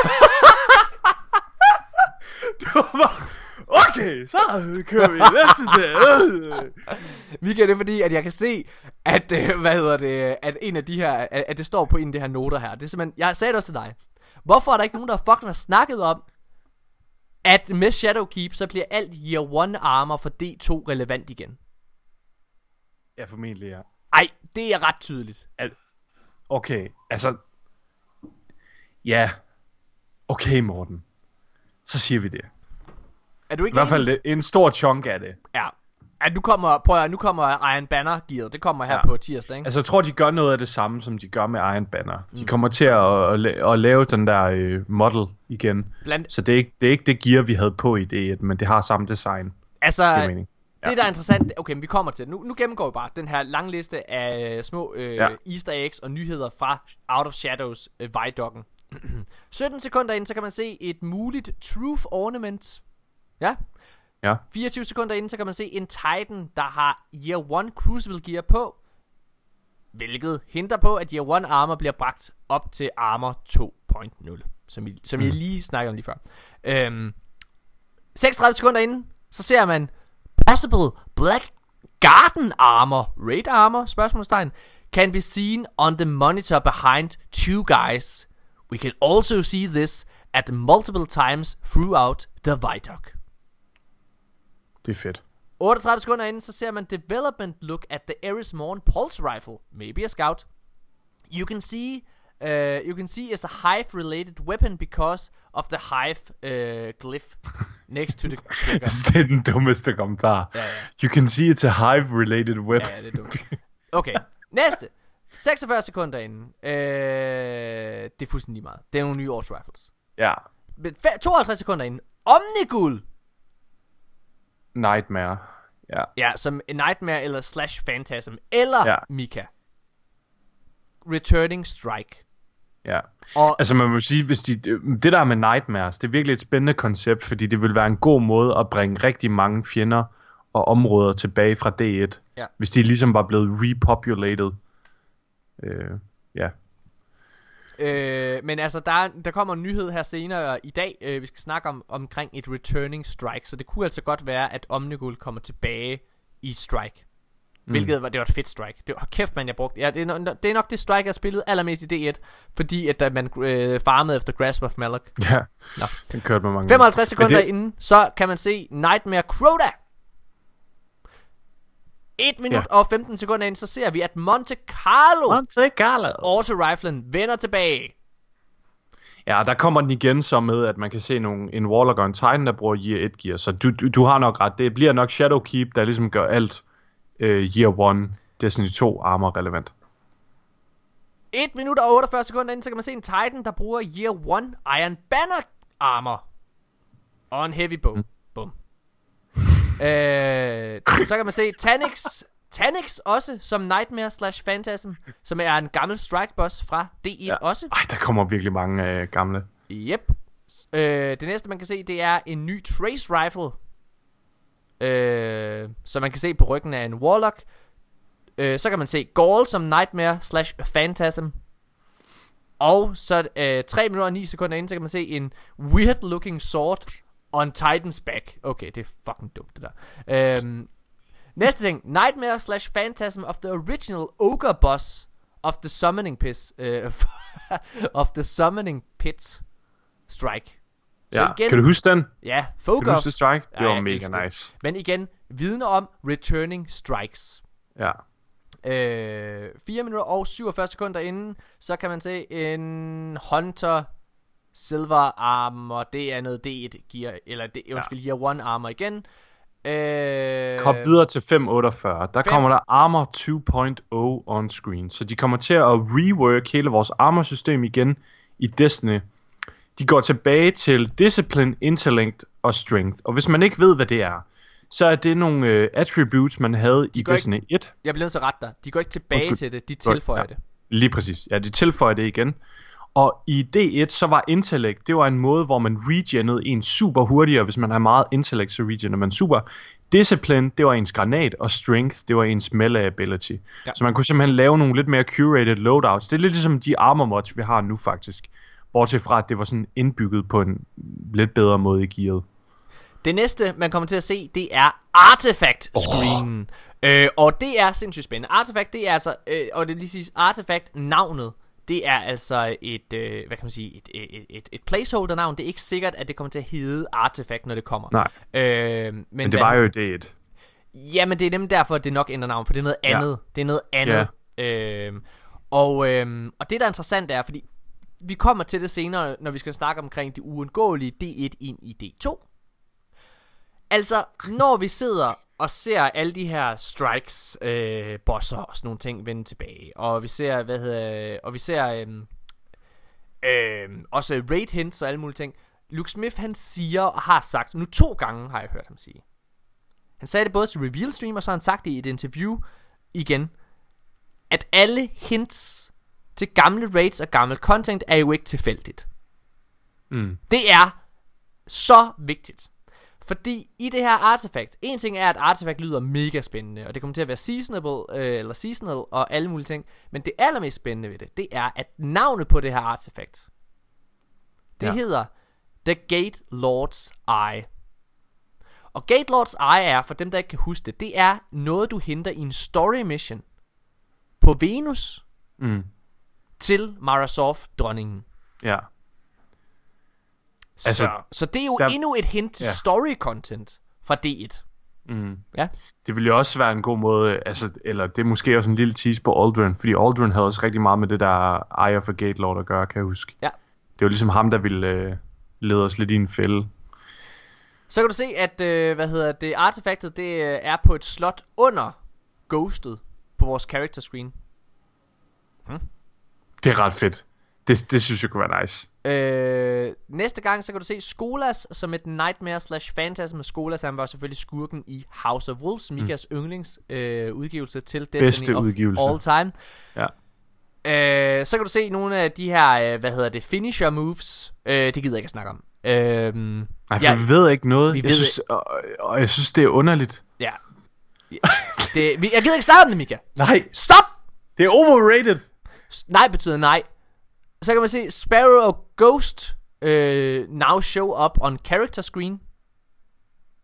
Det var. Okay, så kører vi næste til. Mika, det er fordi, at jeg kan se, at, øh, hvad hedder det, at en af de her, at, at det står på en af de her noter her. Det er simpelthen, jeg sagde det også til dig. Hvorfor er der ikke nogen, der fucking har snakket om, at med Shadowkeep, så bliver alt Year One armor for D2 relevant igen? Ja, formentlig, ja. Ej, det er ret tydeligt. Al- Okay, altså... Ja. Okay, Morten. Så siger vi det. Er du I ikke hvert fald enig? en stor chunk af det. Ja. At nu kommer, prøv at, nu kommer Iron Banner gearet. Det kommer her Ja. på tirsdag, ikke? Altså, jeg tror, de gør noget af det samme, som de gør med Iron Banner. De kommer til at, at, la- at lave den der øh, model igen. Blandt, Så det er, ikke, det er ikke det gear, vi havde på i det, men det har samme design. altså, Det mening. Det, der er interessant, okay, men vi kommer til det. Nu, nu gennemgår vi bare den her lange liste af øh, små øh, ja. Ja. easter eggs og nyheder fra Out of Shadows øh, Vidocken. 17 sekunder inden, så kan man se et muligt Truth Ornament. Ja. Ja. 24 sekunder inden, så kan man se en Titan, der har Year 1 Crucible Gear på. Hvilket hinter på, at Year 1 Armor bliver bragt op til Armor 2.0. Som, I, som mm. jeg lige snakkede om lige før. Øhm, 36 sekunder inden, så ser man Possible Black Garden Armor, Raid Armor, spørgsmålstegn, can be seen on the monitor behind two guys. We can also see this at multiple times throughout the Vidoc. Det er fedt. 38 sekunder inden, så ser man development look at the Eris Morn Pulse Rifle, maybe a scout. You can see, uh, you can see it's a hive related weapon because of the hive uh, glyph. Next to the trigger. det er den dummeste kommentar. Ja, ja. You can see it's a hive-related weapon. Ja, det er dumt. Okay, næste. 46 sekunder inden. Øh, det er fuldstændig lige meget. Det er nogle nye Auto Rifles. ja. Men fe- 52 sekunder inden. Omnigul! Nightmare. Ja. Ja, som Nightmare eller Slash Phantasm. Eller Ja. Mika. Returning Strike. Ja. Og Altså man må sige, hvis de, det der med Nightmares, det er virkelig et spændende koncept, fordi det vil være en god måde at bringe rigtig mange fjender og områder tilbage fra D1. Ja. Hvis de ligesom var blevet repopulated. Øh, ja. Øh, men altså, der, er, der kommer en nyhed her senere i dag. Øh, vi skal snakke om omkring et returning strike. Så det kunne altså godt være, at Omnigul kommer tilbage i strike. Mm. Hvilket var, det var et fedt strike. Det var kæft, man jeg brugte. Ja, det, er, det er nok det strike, jeg har spillet allermest i D1. Fordi at da man øh, farmede efter Grasp of Malak. Ja, Nå. den kørte med mange 55 sekunder det- inden, så kan man se Nightmare Crota. 1 minut Ja. og 15 sekunder inden, så ser vi, at Monte Carlo Monte Carlo. Auto-riflen vender tilbage. Ja, der kommer den igen så med, at man kan se nogle, en Warlock og en Titan, der bruger Year 1 gear. Så du, du, du har nok ret. Det bliver nok Shadowkeep, der ligesom gør alt øh, Year 1 Destiny 2 armor relevant. 1 minut og 48 sekunder inden, så kan man se en Titan, der bruger Year 1 Iron Banner armor. Og en Heavy Bow. Mm. Bum. Øh, så kan man se Tanix, Tanix også som Nightmare slash Phantasm, som er en gammel strike boss fra D1 ja. også. Ej, der kommer virkelig mange øh, gamle. Yep. Øh, det næste man kan se, det er en ny Trace Rifle. Øh, som man kan se på ryggen af en Warlock. Øh, så kan man se Gaul som Nightmare slash Phantasm. Og så øh, 3 minutter og 9 sekunder inden, så kan man se en weird looking sword on Titan's back. Okay, det er fucking dumt det der. Øhm, næste ting. Nightmare slash Phantasm of the original Ogre boss of the Summoning Pits. Øh, of the Summoning Pits Strike. Så Ja, igen, kan du huske den? ja, Kan Folk du of, huske det strike? Det Ja, var jeg mega nice. men igen, vidner om returning strikes. Ja. Øh, 4 minutter og 47 sekunder inden, så kan man se en Hunter Silver Armor. Det er noget D1 gear, eller det, undskyld, Year 1 Armor igen. Øh, Hop videre til 548. Der Fem- kommer der Armor 2.0 on screen. Så de kommer til at rework hele vores armor-system igen i Destiny. De går tilbage til Discipline, Intellect og Strength. Og hvis man ikke ved, hvad det er, så er det nogle øh, attributes, man havde i går ikke- Destiny 1. Jeg bliver nødt til at rette dig. De går ikke tilbage Undskyld. til det, de tilføjer ja. det. Lige præcis. Ja, de tilføjer det igen. Og i D1, så var intellect, det var en måde, hvor man regenede en super hurtigere. Hvis man har meget intellect, så regener man super. Discipline, det var ens granat, og strength, det var ens melee ability. Ja. Så man kunne simpelthen lave nogle lidt mere curated loadouts. Det er lidt ligesom de armor mods, vi har nu faktisk. Bortset fra, at det var sådan indbygget på en lidt bedre måde i gearet. Det næste, man kommer til at se, det er Artifact screenen. Oh. Øh, og det er sindssygt spændende. Artifact, det er altså, øh, og det lige siges, Artifact navnet, det er altså et, øh, hvad kan man sige, et, et, et, et placeholder navn. Det er ikke sikkert, at det kommer til at hedde Artifact, når det kommer. Nej. Øh, men, Men det var jo i D1. Jamen, det er nemlig derfor, at det nok ændrer navn, for det er noget Ja. andet. Det er noget andet. Ja. Øhm, og, øhm, og det, der er interessant, er, fordi vi kommer til det senere, når vi skal snakke omkring det uundgåelige D1 ind i D2. Altså, når vi sidder og ser alle de her strikes, øh, bosser og sådan nogle ting vende tilbage, og vi ser, hvad hedder, og vi ser øhm, øhm, også raid hints og alle mulige ting. Luke Smith, han siger og har sagt, nu to gange har jeg hørt ham sige, han sagde det både til Reveal Stream, og så har han sagt det i et interview igen, at alle hints til gamle raids og gammel content er jo ikke tilfældigt. Mm. Det er så vigtigt. Fordi i det her artefakt, en ting er, at artefakt lyder mega spændende, og det kommer til at være seasonable, øh, eller seasonal, og alle mulige ting. Men det allermest spændende ved det, det er, at navnet på det her artefakt, det ja. Hedder The Gate Lord's Eye. Og Gate Lord's Eye er, for dem der ikke kan huske det, det er noget du henter i en story mission på Venus Mm. til Marasov dronningen. Ja. Altså, så, så det er jo der- endnu et hint til ja. story content fra D1. Mm. Ja. Det ville jo også være en god måde, altså, eller det er måske også en lille tease på Aldrin, fordi Aldrin havde også rigtig meget med det der Eye of a Gate Lord at gøre, kan jeg huske. Ja. Det var ligesom ham, der ville øh, lede os lidt i en fælde. Så kan du se, at, øh, hvad hedder det, artefaktet, det øh, er på et slot under Ghostet på vores character screen. Det er ret fedt. Det, det synes jeg kunne være nice. Øh, næste gang, så kan du se Skolas som et nightmare slash phantasm. Skolas, han var selvfølgelig skurken i House of Wolves, Mikas mm. yndlings øh, udgivelse til Destiny Bedste of udgivelse. all time. Ja. Øh, så kan du se nogle af de her, øh, hvad hedder det, finisher moves. Øh, det gider jeg ikke at snakke om. Øh, Nej, for Ja. vi ved ikke noget. Vi jeg ved synes, og, og jeg synes, det er underligt. ja. det, vi, jeg gider ikke starte den, Mika. Nej, Stop! det er overrated. Nej betyder nej. Så kan man se Sparrow og Ghost øh, now show up on character screen.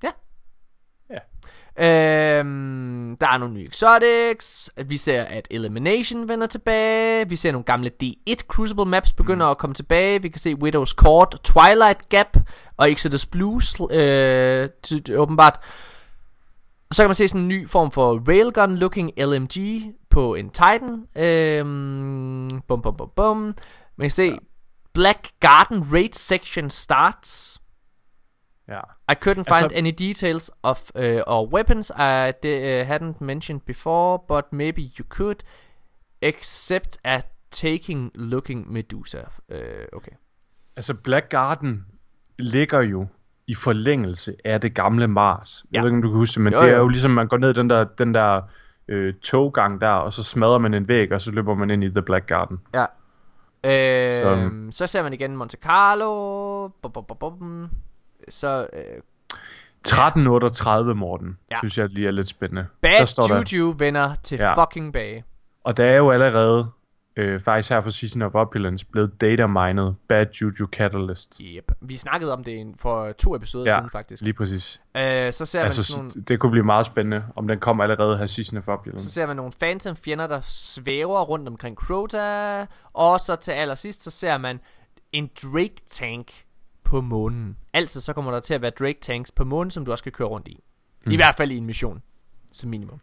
Ja. Ja. Øhm, der er nogle nye exotics. Vi ser, at Elimination vender tilbage. Vi ser nogle gamle D1 Crucible maps begynder mm. at komme tilbage. Vi kan se Widow's Court, Twilight Gap og Exodus Blues øh, til, åbenbart. Så kan man se sådan en ny form for railgun-looking LMG på en Titan. Øhm, bum, bum, bum, bum. Man kan se ja. Black Garden Raid Section starts. Ja. I couldn't find Altså- any details of uh, or weapons I uh, hadn't mentioned before, but maybe you could, except a taking looking Medusa. Uh, okay. Altså, Black Garden ligger jo i forlængelse af det gamle Mars. Jeg Ja. ved ikke, om du kan huske men Jo, det er jo. jo ligesom, man går ned den der, den der øh, toggang der, og så smadrer man en væg, og så løber man ind i The Black Garden. Ja. Øh, Som- så ser man igen Monte Carlo. Bum, bum, bum, bum. Så øh, 1338, Morten, Ja. synes jeg lige er lidt spændende. Bad der står der, Juju vender til Ja. fucking bag. og der er jo allerede, øh, faktisk her for Season of Opulence, blevet data mined Bad Juju Catalyst. Yep. Vi snakkede om det for to episoder Ja, siden faktisk. Lige præcis. Øh, så ser man Altså, sådan nogle, det kunne blive meget spændende, om den kommer allerede her Season of Opulence. så ser man nogle phantom fjender, der svæver rundt omkring Crota. Og så til allersidst, så ser man en Drake tank på månen. Altså så kommer der til at være Drake tanks på månen, som du også kan køre rundt i. Mm. I hvert fald i en mission, som minimum.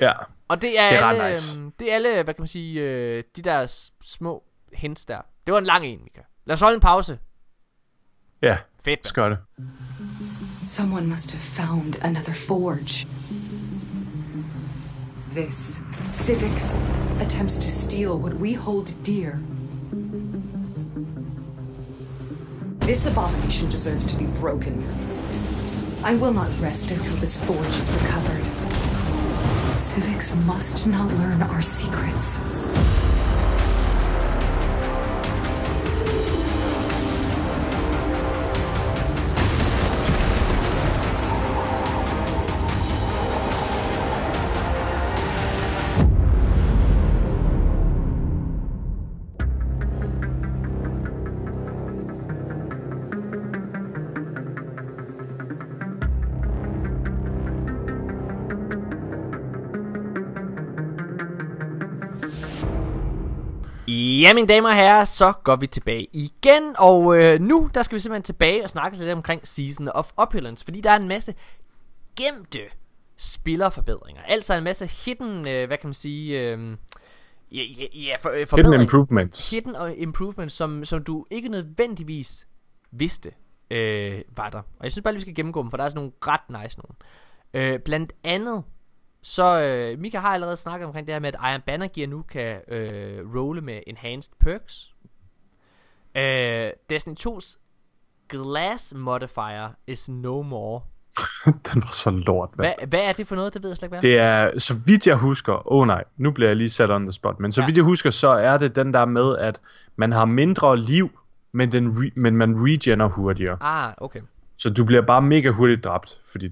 Ja, Og det er, Det er alle, nice. øhm, det er alle, hvad kan man sige, øh, de der små hints der. Det var en lang en, Mika. Lad os holde en pause. ja, Fedt. skal det. Someone must have found another forge. This civics attempts to steal what we hold dear. This abomination deserves to be broken. I will not rest until this forge is recovered. Civics must not learn our secrets. Ja, mine damer og herrer, så går vi tilbage igen, og øh, nu der skal vi simpelthen tilbage og snakke lidt omkring Season of Opulence, fordi der er en masse gemte spillerforbedringer. Altså en masse hidden, øh, hvad kan man sige, øh, ja, ja, ja, for, øh, Hidden improvements. hidden og improvements, som, som du ikke nødvendigvis vidste øh, var der. Og jeg synes bare lige, vi skal gennemgå dem, for der er sådan nogle ret nice nogle. Øh, blandt andet, så øh, Mika har allerede snakket omkring det her med, at Iron Banner Gear nu kan øh, rolle med enhanced perks. Øh, Destiny 2's Glass Modifier is no more. den var så lort. Hvad, hvad er det for noget? Det ved jeg slet ikke, hvad. Det er, så vidt jeg husker, åh oh nej, nu bliver jeg lige sat on the spot, men så Ja. vidt jeg husker, så er det den der med, at man har mindre liv, men, den re- men man regener hurtigere. Ah, okay. Så du bliver bare mega hurtigt dræbt, fordi.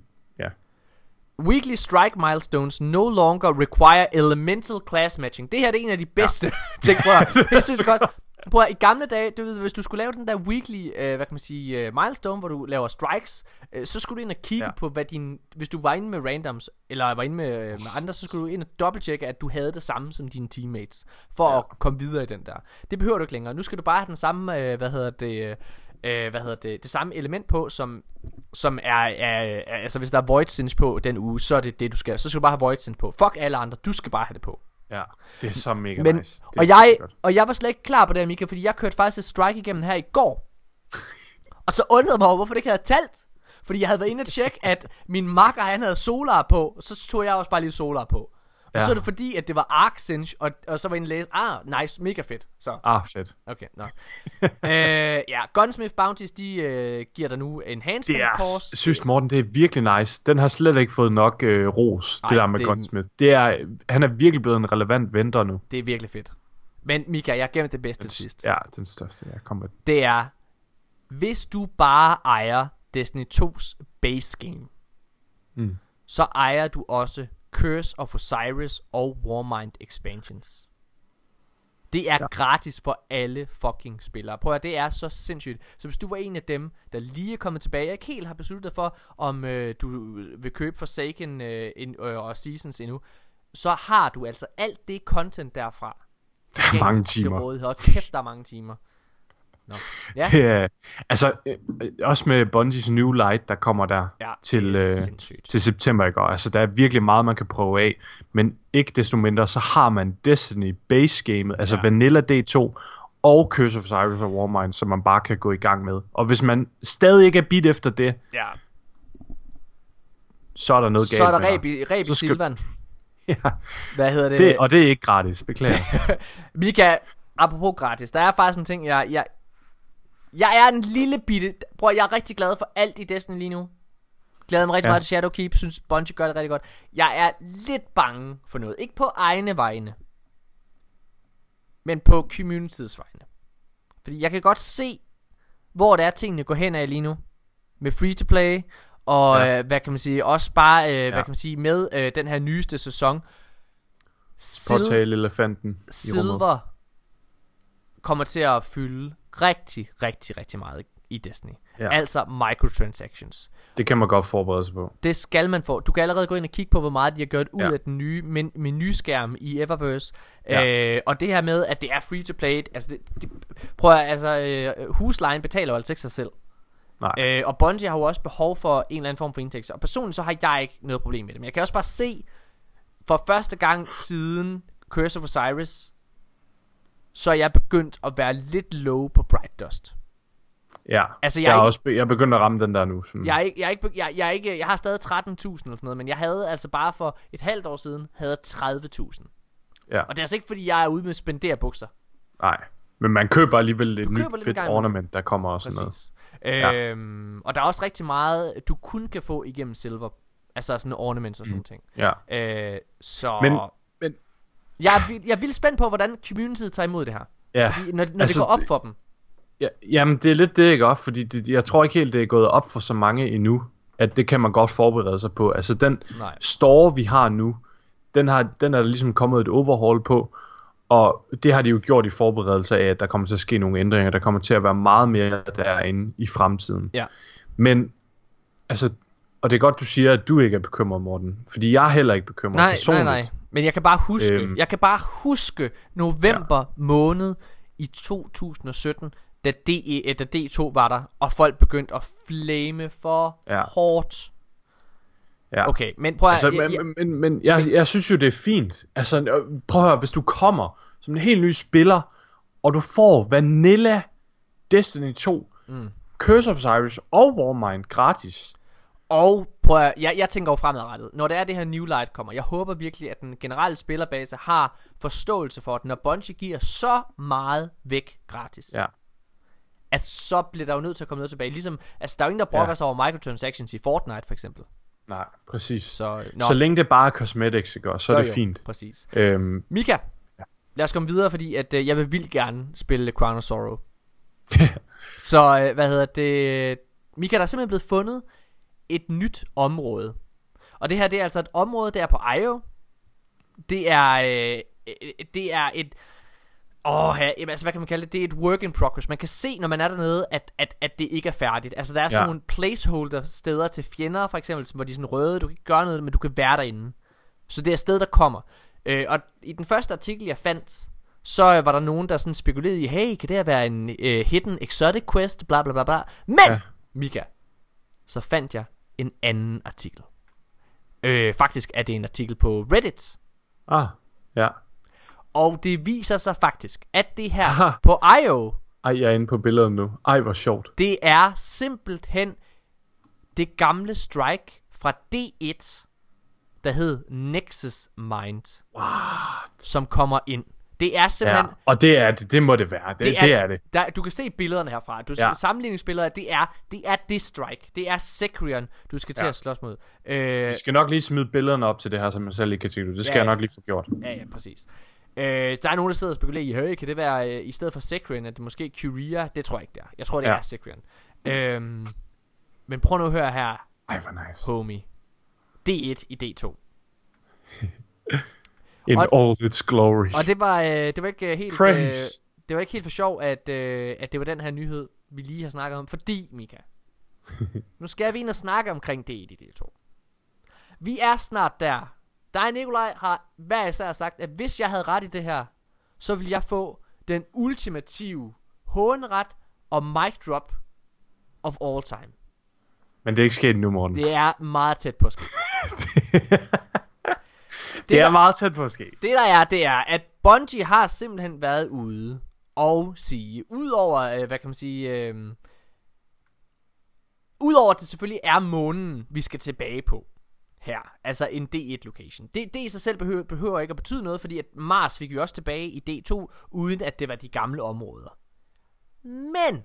Weekly strike milestones no longer require elemental class matching. Det her det er en af de bedste ja. ting, prøv at. Det synes jeg godt. Prøv at, i gamle dage, du ved, hvis du skulle lave den der weekly, øh, hvad kan man sige, øh, milestone, hvor du laver strikes, øh, så skulle du ind og kigge. Ja. på, hvad din, hvis du var inde med randoms, eller var inde med, øh, med andre, så skulle du ind og dobbelttjekke, at du havde det samme som dine teammates, for ja. at komme videre i den der. Det behøver du ikke længere. Nu skal du bare have den samme, øh, hvad hedder det, øh, hvad hedder det, det samme element på, som, som er, er, er, altså hvis der er void singe på den uge, så er det det, du skal, så skal du bare have void singe på. Fuck alle andre, du skal bare have det på. Ja, det er så mega Men, nice. Det og, jeg, og jeg var slet ikke klar på det Mika, fordi jeg kørte faktisk et strike igennem her i går. Og så undrede mig over, hvorfor det ikke havde talt. Fordi jeg havde været inde og tjekke, at min makker han havde solar på, så tog jeg også bare lige solar på. Og Ja. så er det fordi, at det var Arcsinch, og, og så var og læse, ah, nice, mega fedt. Så, Ah, fedt. okay, nå. øh, ja, Gunsmith Bounties, de øh, giver dig nu Det enhancement er, course. jeg synes Morten, det er virkelig nice. Den har slet ikke fået nok øh, ros, Ej, det der med det- Gunsmith. Det er, han er virkelig blevet en relevant venter nu. Det er virkelig fedt. Men Mika, jeg gemmer det bedste til sidst. Ja, den største. Jeg kommer Det er, hvis du bare ejer Destiny 2's base game, Mm. så ejer du også Curse of Osiris og Warmind expansions. Det er ja. Gratis for alle fucking spillere. Prøv at det er så sindssygt. Så hvis du var en af dem, der lige er kommet tilbage, og ikke helt har besluttet dig for, om øh, du vil købe Forsaken øh, in, øh, og Seasons endnu, så har du altså alt det content derfra. tilgængeligt mange Til timer. rådighed. Og kæft, der er mange timer. Nå. Ja, Det altså, øh, øh, også med Bungies New Light, der kommer der ja til, øh, sindssygt. til september, ikke? Og Altså, der er virkelig meget, man kan prøve af. Men ikke desto mindre, så har man Destiny base gamet, altså Ja. Vanilla D2 og Curse of Cyrus og Warmind, som man bare kan gå i gang med. Og hvis man stadig ikke er bit efter det, Ja, så er der noget så galt er der ræb i, ræb i Så skal- Silvan. Ja, Hvad hedder det? det, og det er ikke gratis, beklager. Mika, apropos gratis, der er faktisk en ting, jeg... Jeg, jeg er en lille bitte... Bror, jeg er rigtig glad for alt i Destiny lige nu. Glæder mig rigtig ja. Meget til Shadowkeep, synes Bungie gør det rigtig godt. Jeg er lidt bange for noget. Ikke på egne vegne, men på communityets vegne. Fordi jeg kan godt se, hvor det er tingene går hen af lige nu. Med free to play, og ja. Øh, hvad kan man sige, også bare, øh, ja. hvad kan man sige, med øh, den her nyeste sæson. Sil- elefanten i rummet. Silver kommer til at fylde rigtig, rigtig, rigtig meget i Destiny. Ja. Altså microtransactions. Det kan man godt forberede sig på. Det skal man få. Du kan allerede gå ind og kigge på, hvor meget de har gjort ud. Ja. af den nye men- menuskærm i Eververse. Ja. Øh, og det her med, at det er free to play. Altså, det, det, prøv at, altså, øh, huslejen betaler jo altså ikke sig selv. Nej. Øh, og Bungie har jo også behov for en eller anden form for indtægt. Og personligt så har jeg ikke noget problem med det. Men jeg kan også bare se, for første gang siden Curse of Osiris, så er jeg begyndt at være lidt low på Bright Dust. Ja, Altså, jeg jeg, er ikke- også, be- jeg er begyndt at ramme den der nu. Sådan. Jeg er ikke, jeg er ikke, jeg, jeg er ikke, jeg har stadig 13.000 eller sådan noget, men jeg havde altså bare for et halvt år siden, havde jeg 30.000. Ja. Og det er altså ikke fordi, jeg er ude med spenderbukser. Nej, men man køber alligevel et Du nyt fedt ornament, der kommer også sådan noget. Præcis. Øhm, og der er også rigtig meget, du kun kan få igennem silver. Altså sådan ornaments og sådan mm. ting. Ja, Øh, så men jeg, er, jeg er vildt spændt på, hvordan communityet tager imod det her. ja, Fordi når, når altså, det går op for dem. ja, jamen det er lidt det, ikke også? Fordi det, jeg tror ikke helt, det er gået op for så mange endnu, at det kan man godt forberede sig på. Altså den Nej. store, vi har nu, den, har, den er der ligesom kommet et overhaul på, og det har de jo gjort i forberedelse af, at der kommer til at ske nogle ændringer. Der kommer til at være meget mere derinde i fremtiden. Ja. Men, altså, og det er godt, du siger, at du ikke er bekymret, Morten. Fordi jeg er heller ikke bekymret Nej, nej, personligt. nej. Men jeg kan bare huske, øhm, jeg kan bare huske november ja. måned i 2017, da, DE, da D2 var der, og folk begyndte at flame for ja. Hårdt. Ja. Okay, men prøv at... Altså, jeg, jeg, men, men, men jeg, jeg synes jo, det er fint. Altså, øh, prøv at høre, hvis du kommer som en helt ny spiller, og du får Vanilla Destiny 2, mm. Curse of Osiris og Warmind gratis. Og prøv at, jeg, jeg tænker jo fremadrettet. Når det er det her New Light kommer, jeg håber virkelig, at den generelle spillerbase har forståelse for, at når Bungie giver så meget væk gratis, Ja. at så bliver der jo nødt til at komme noget tilbage. Ligesom, altså der er jo ingen, der brokker Ja. sig over microtransactions i Fortnite for eksempel. Nej, præcis. Så, Så, så længe det bare er cosmetics, ikke, så er Jo, det jo, fint. Præcis. Øhm, Mika, lad os komme videre, fordi at, øh, jeg vil vildt gerne spille Crown of Sorrow. Så øh, hvad hedder det? Mika, der er simpelthen blevet fundet et nyt område. Og det her, det er altså et område, der er på IO. Det er, øh, det er et... Åh, ja, jamen, altså hvad kan man kalde det? Det er et work in progress. Man kan se, når man er dernede, at, at, at det ikke er færdigt. Altså der er sådan ja. Nogle placeholder steder til fjender, for eksempel, hvor de er sådan røde. Du kan ikke gøre noget, men du kan være derinde. Så det er et sted, der kommer. Øh, og i den første artikel, jeg fandt, så øh, var der nogen, der sådan spekulerede i, hey, kan det her være en øh, hidden exotic quest, bla bla bla bla. Men. Ja. Mika, så fandt jeg en anden artikel. Øh, faktisk er det en artikel på Reddit. ah, ja. Og det viser sig faktisk, at det her Aha. på IO, Ej, jeg er inde på billedet nu. Ej, hvor sjovt. det er simpelthen det gamle strike fra D1, der hed Nexus Mind, What? som kommer ind. Det er simpelthen... Ja, og det er det. Det må det være. Det, det, er, det er det. Der, du kan se billederne herfra. Du ja. Sammenligningsbilleder, det er det er det strike. Det er Sekrion, du skal til Ja. at slås mod. Øh, Jeg skal nok lige smide billederne op til det her, som jeg selv ikke kan tænke Det skal Ja, jeg nok lige få gjort. ja, ja, præcis. Øh, der er nogen, der sidder og spekulerer i, hey, kan det være øh, i stedet for Sekrion, at det måske Curia? Det tror jeg ikke, det er. Jeg tror, det Ja. er Sekrion. Øh, men prøv nu at høre her, Ej, hvor nice. homie. D1 i D2. In Og- all its glory. Og det var, øh, det var ikke øh, helt... Øh, det var ikke helt for sjov, at, øh, at det var den her nyhed, vi lige har snakket om. Fordi, Mika, nu skal vi ind og snakke omkring det i de to. Vi er snart der. Dig Nikolaj har hver især sagt, at hvis jeg havde ret i det her, så ville jeg få den ultimative hånret og mic drop of all time. Men det er ikke sket endnu, Morten. Det, Det er meget tæt på at ske. det er der- meget tæt på at ske. Det der er, det er, at Bungie har simpelthen været ude og sige, udover, øh, hvad kan man sige, øh, udover at det selvfølgelig er månen, vi skal tilbage på her, altså en D1 location. Det, det i sig selv behøver, behøver ikke at betyde noget, fordi at Mars fik vi også tilbage i D2, uden at det var de gamle områder. Men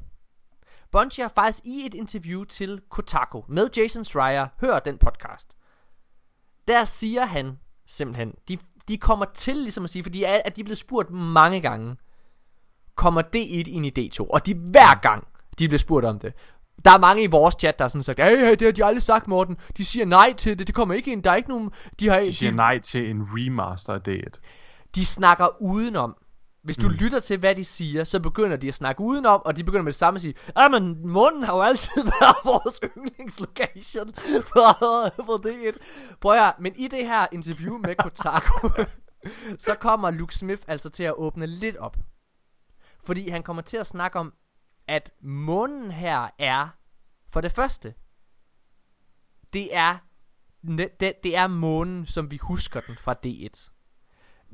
Bungie har faktisk i et interview til Kotaku med Jason Schreier, hør den podcast, der siger han simpelthen, de, de kommer til ligesom at sige, fordi at at de er blevet spurgt mange gange, kommer D1 ind i D2, og de hver gang, de bliver spurgt om det, der er mange i vores chat, der har sådan sagt, hey, hey, det har de aldrig sagt, Morten. De siger nej til det, det kommer ikke ind, der er ikke nogen, de har, De siger de, nej til en remaster af D1. de snakker udenom. Hvis du mm. lytter til, hvad de siger, så begynder de at snakke udenom, og de begynder med det samme at sige, ah, men munden har jo altid været vores yndlingslocation for, for det et. Prøv at men i det her interview med Kotaku, så kommer Luke Smith altså til at åbne lidt op. Fordi han kommer til at snakke om, at månen her er, for det første, det er, det, det er månen, som vi husker den fra D1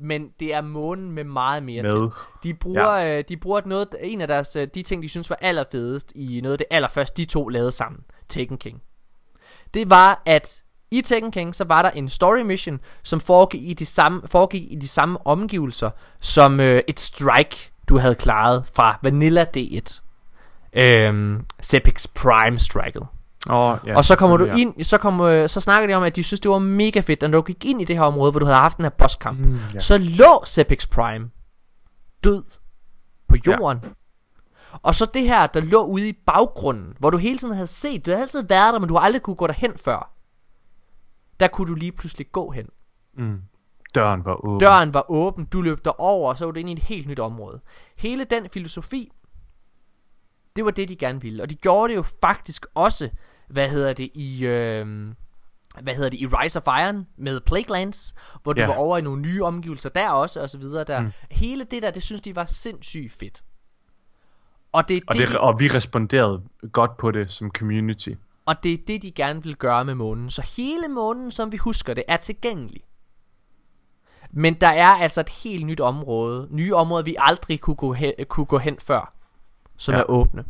men det er månen med meget mere Med. til. De bruger, ja. øh, de bruger noget, en af deres, øh, de ting, de synes var allerfedest i noget af det allerførste, de to lavede sammen, Taken King. Det var, at i Taken King, så var der en story mission, som foregik i de samme, foregik i de samme omgivelser, som øh, et strike, du havde klaret fra Vanilla D1. Øhm, Sepix Prime Striket. Oh, ja, Og så kommer du selvfølgelig, ind, så, kom, så snakker de om, at de synes, det var mega fedt, at når du gik ind i det her område, hvor du havde haft den her bosskamp, Mm, ja. så lå Sepix Prime død på jorden. Og så det her, der lå ude i baggrunden, hvor du hele tiden havde set, du havde altid været der, men du har aldrig kunne gå derhen før. Der kunne du lige pludselig gå hen. Ja. Mm. Døren var åben. Døren var åben, du løb derover, og så var du inde i et helt nyt område. Hele den filosofi, det var det, de gerne ville. Og de gjorde det jo faktisk også, hvad hedder det, i... Øh, hvad hedder det, i Rise of Iron med Plaguelands, hvor du Ja. var over i nogle nye omgivelser der også, og så videre der. Mm. Hele det der, det synes de var sindssygt fedt. Og det, Og, det, det, de, og vi responderede godt på det som community. og det er det, de gerne vil gøre med månen. Så hele månen, som vi husker det, er tilgængelig. Men der er altså et helt nyt område. Nye områder, vi aldrig kunne gå hen, kunne gå hen før. Som ja. Ja. er åbne.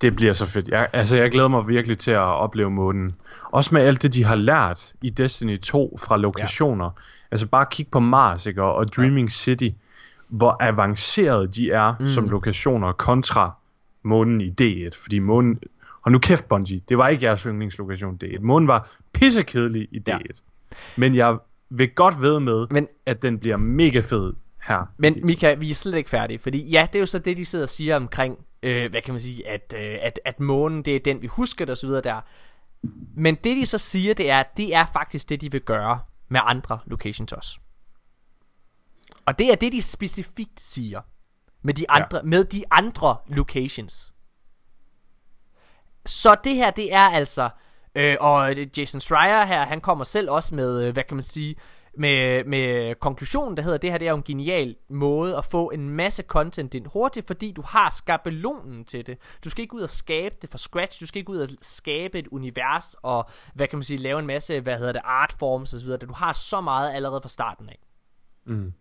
Det bliver så fedt. Jeg, altså, jeg glæder mig virkelig til at opleve månen. Også med alt det, de har lært i Destiny 2 fra lokationer. Ja. Altså bare kig på Mars ikke? Og, og Dreaming City. Hvor avancerede de er mm. som lokationer kontra månen i D1. Fordi månen... Og nu kæft, Bungie. Det var ikke jeres yndlingslokation D1. Månen var pissekedelig i D1. Ja. Ja. Men jeg vil godt ved med, Men- at den bliver mega fed her. Men Mika, vi er slet ikke færdige, fordi ja, det er jo så det, de sidder og siger omkring, øh, hvad kan man sige, at, øh, at, at månen, det er den, vi husker det og så videre der. Men det, de så siger, det er, det er faktisk det, de vil gøre med andre locations også. Og det er det, de specifikt siger med de andre, ja. med de andre locations. Så det her, det er altså, øh, og Jason Schreier her, han kommer selv også med, øh, hvad kan man sige, med, med konklusionen, der hedder, det her det er jo en genial måde at få en masse content ind hurtigt, fordi du har skabelonen til det. Du skal ikke ud og skabe det fra scratch, du skal ikke ud og skabe et univers, og hvad kan man sige, lave en masse, hvad hedder det, artforms videre. Du har så meget allerede fra starten af. Mm.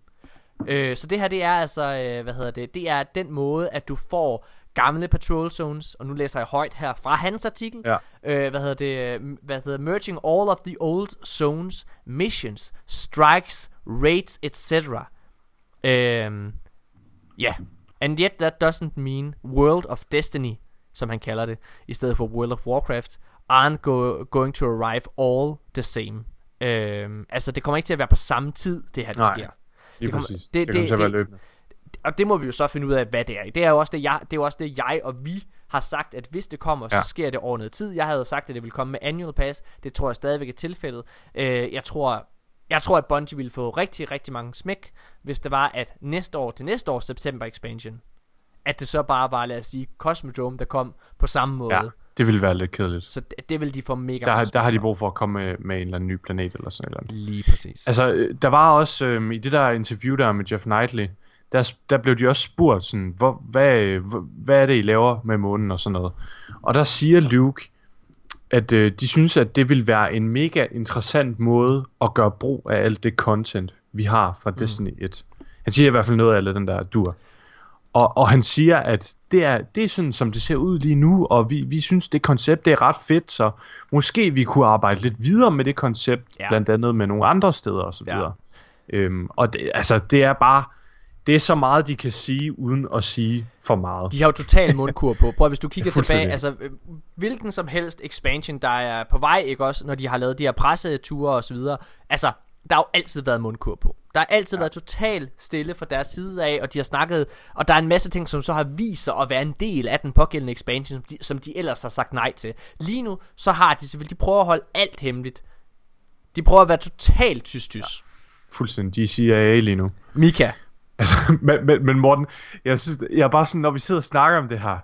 Øh, så det her, det er altså, øh, hvad hedder det, det er den måde, at du får gamle patrol zones, og nu læser jeg højt her fra hans artikel. Ja. Øh, hvad hedder det? øh, Hvad hedder merging all of the old zones, missions, strikes, raids, etc. Øhm, ja. And yet that doesn't mean World of Destiny, som han kalder det, i stedet for World of Warcraft, aren't go, going to arrive all the same. Øhm, altså, det kommer ikke til at være på samme tid, det her, det Nej. sker. Lige kommer- præcis. det- Det, det, det- kommer til at være det- løbende. Og det må vi jo så finde ud af, hvad det er. Det er jo også det, jeg, det, er jo også det, jeg og vi har sagt, at hvis det kommer, så Ja. sker det over noget tid. Jeg havde jo sagt, at det ville komme med annual pass. Det tror jeg stadigvæk er tilfældet. Øh, jeg tror, jeg tror, at Bungie ville få rigtig, rigtig mange smæk, hvis det var, at næste år til næste år September expansion, at det så bare var, lad os sige, Cosmodrome, der kom på samme måde. Ja, det ville være lidt kedeligt. Så det, det vil de få mega Der, har- der har de brug for at komme med, med en eller anden ny planet eller sådan noget. Lige præcis. Altså, øh, der var også øh, i det der interview der med Jeff Knightley, der, der blev de også spurgt sådan, hvor, hvad, hvad er det, I laver med månen og sådan noget. Og der siger Luke, at øh, de synes, at det vil være en mega interessant måde at gøre brug af alt det content, vi har fra Destiny 1. Han siger i hvert fald noget af den der dur. Og, og han siger, at det er, det er sådan, som det ser ud lige nu, og vi, vi synes, det koncept det er ret fedt, så måske vi kunne arbejde lidt videre med det koncept, Ja. blandt andet med nogle andre steder og så Ja. videre. Øhm, og det, altså, det er bare, det er så meget, de kan sige, uden at sige for meget. De har jo total mundkur på. Prøv hvis du kigger tilbage, altså øh, hvilken som helst expansion, der er på vej, ikke også, når de har lavet de her presseture og så videre. Altså, der har jo altid været mundkur på. Der har altid ja. været totalt stille fra deres side af, og de har snakket, og der er en masse ting, som så har vist sig at være en del af den pågældende expansion, som de, som de ellers har sagt nej til. Lige nu, så har de selvfølgelig, de prøver at holde alt hemmeligt. De prøver at være totalt tys-tys. Fuldstændig. De er CIA lige nu. Mika, Altså, men, men, men Morten, jeg synes, jeg er bare sådan, når vi sidder og snakker om det her,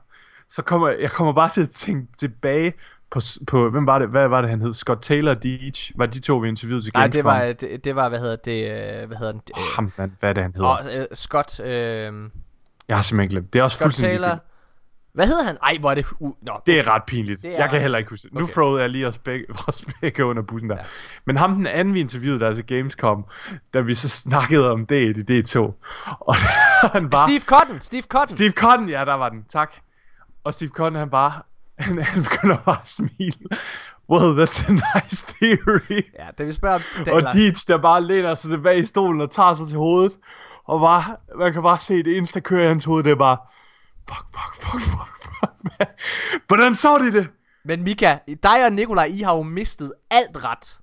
så kommer jeg kommer bare til at tænke tilbage på, på hvem var det, hvad var det han hed? Scott Taylor og Deitch, var de to vi interviewede til nej, Gamescom? det var, det, det var, hvad hedder det, øh, hvad hedder den? Oh, ham, mand, hvad er det han hedder? Og øh, Scott, øh, Jeg har simpelthen glemt. Det er også Scott fuldstændig Taylor. Hvad hedder han? Ej, hvor er det... Uh, nå, Det er ret pinligt. Det er- Jeg kan heller ikke huske det. Nu Okay. throwede jeg lige os begge, os begge under bussen der. Ja. Men ham den anden, vi interviewede der til Gamescom, da vi så snakkede om det i D2. Og han bare... Steve Cotton, Steve Cotton. Steve Cotton, ja, der var den. Tak. Og Steve Cotton, han bare... Han, han begynder bare at smile. Well, that's a nice theory. Ja, da vi spørger... Det, Og Dietz, der bare læner sig tilbage i stolen og tager sig til hovedet. Og bare, man kan bare se det eneste, der kører i hans hoved, det er bare... Fuck, fuck, fuck, fuck, fuck. Hvordan så de det? Men Mika, dig og Nikolaj, I har jo mistet alt ret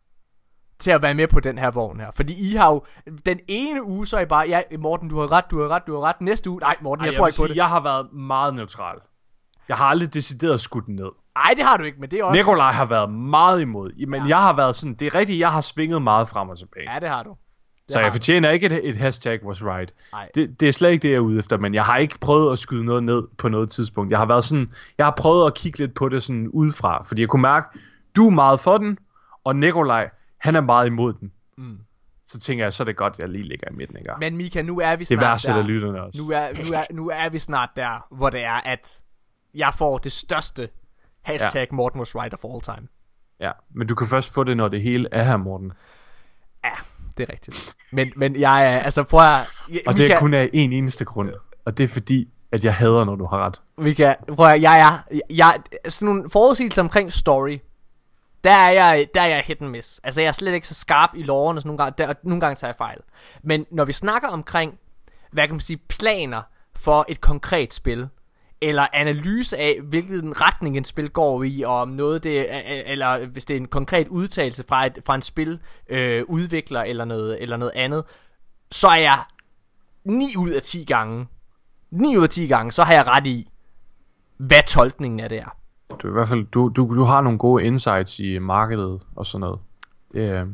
til at være med på den her vogn her. Fordi I har jo... Den ene uge, så er I bare... Ja, Morten, du har ret, du har ret, du har ret. Næste uge... Nej, Morten, jeg, Ej, tror vil ikke på sige, det. Jeg har været meget neutral. Jeg har aldrig decideret skudt den ned. Nej, det har du ikke, men det er også... Nikolaj har været meget imod. Men ja. jeg har været sådan... Det er rigtigt, jeg har svinget meget frem og tilbage. Ja, det har du. Så jeg fortjener ikke et, et hashtag was right. Det, det er slet ikke det, jeg er ude efter, men jeg har ikke prøvet at skyde noget ned på noget tidspunkt. Jeg har været sådan, jeg har prøvet at kigge lidt på det sådan udefra, fordi jeg kunne mærke, du er meget for den, og Nikolaj, han er meget imod den. Mm. Så tænker jeg, så er det godt, at jeg lige ligger i midten, ikke? Men Mika, nu er vi det snart værdsætter der. lytterne også. Nu er, nu, er, nu er vi snart der, hvor det er, at jeg får det største hashtag ja. Morten was right of all time. Ja, men du kan først få det, når det hele er her, Morten. Ja, det er rigtigt. Men, men jeg er, altså prøv at... Jeg, Og det er kun af en eneste grund, og det er fordi, at jeg hader, når du har ret. Mika, prøv at, jeg er... Jeg, sådan nogle forudsigelser omkring story, der er jeg, der er jeg hit and miss. Altså, jeg er slet ikke så skarp i loven, og sådan nogle gange, der, og nogle gange tager jeg fejl. Men når vi snakker omkring, hvad kan man sige, planer for et konkret spil, eller analyse af, hvilken retning en spil går i, og om noget det er, eller hvis det er en konkret udtalelse fra, et, fra en spil øh, udvikler, eller noget, eller noget andet, så er jeg 9 ud af 10 gange, 9 ud af 10 gange, så har jeg ret i, hvad tolkningen af det er. Du, i hvert fald, du, du, du har nogle gode insights i markedet og sådan noget. Det, er-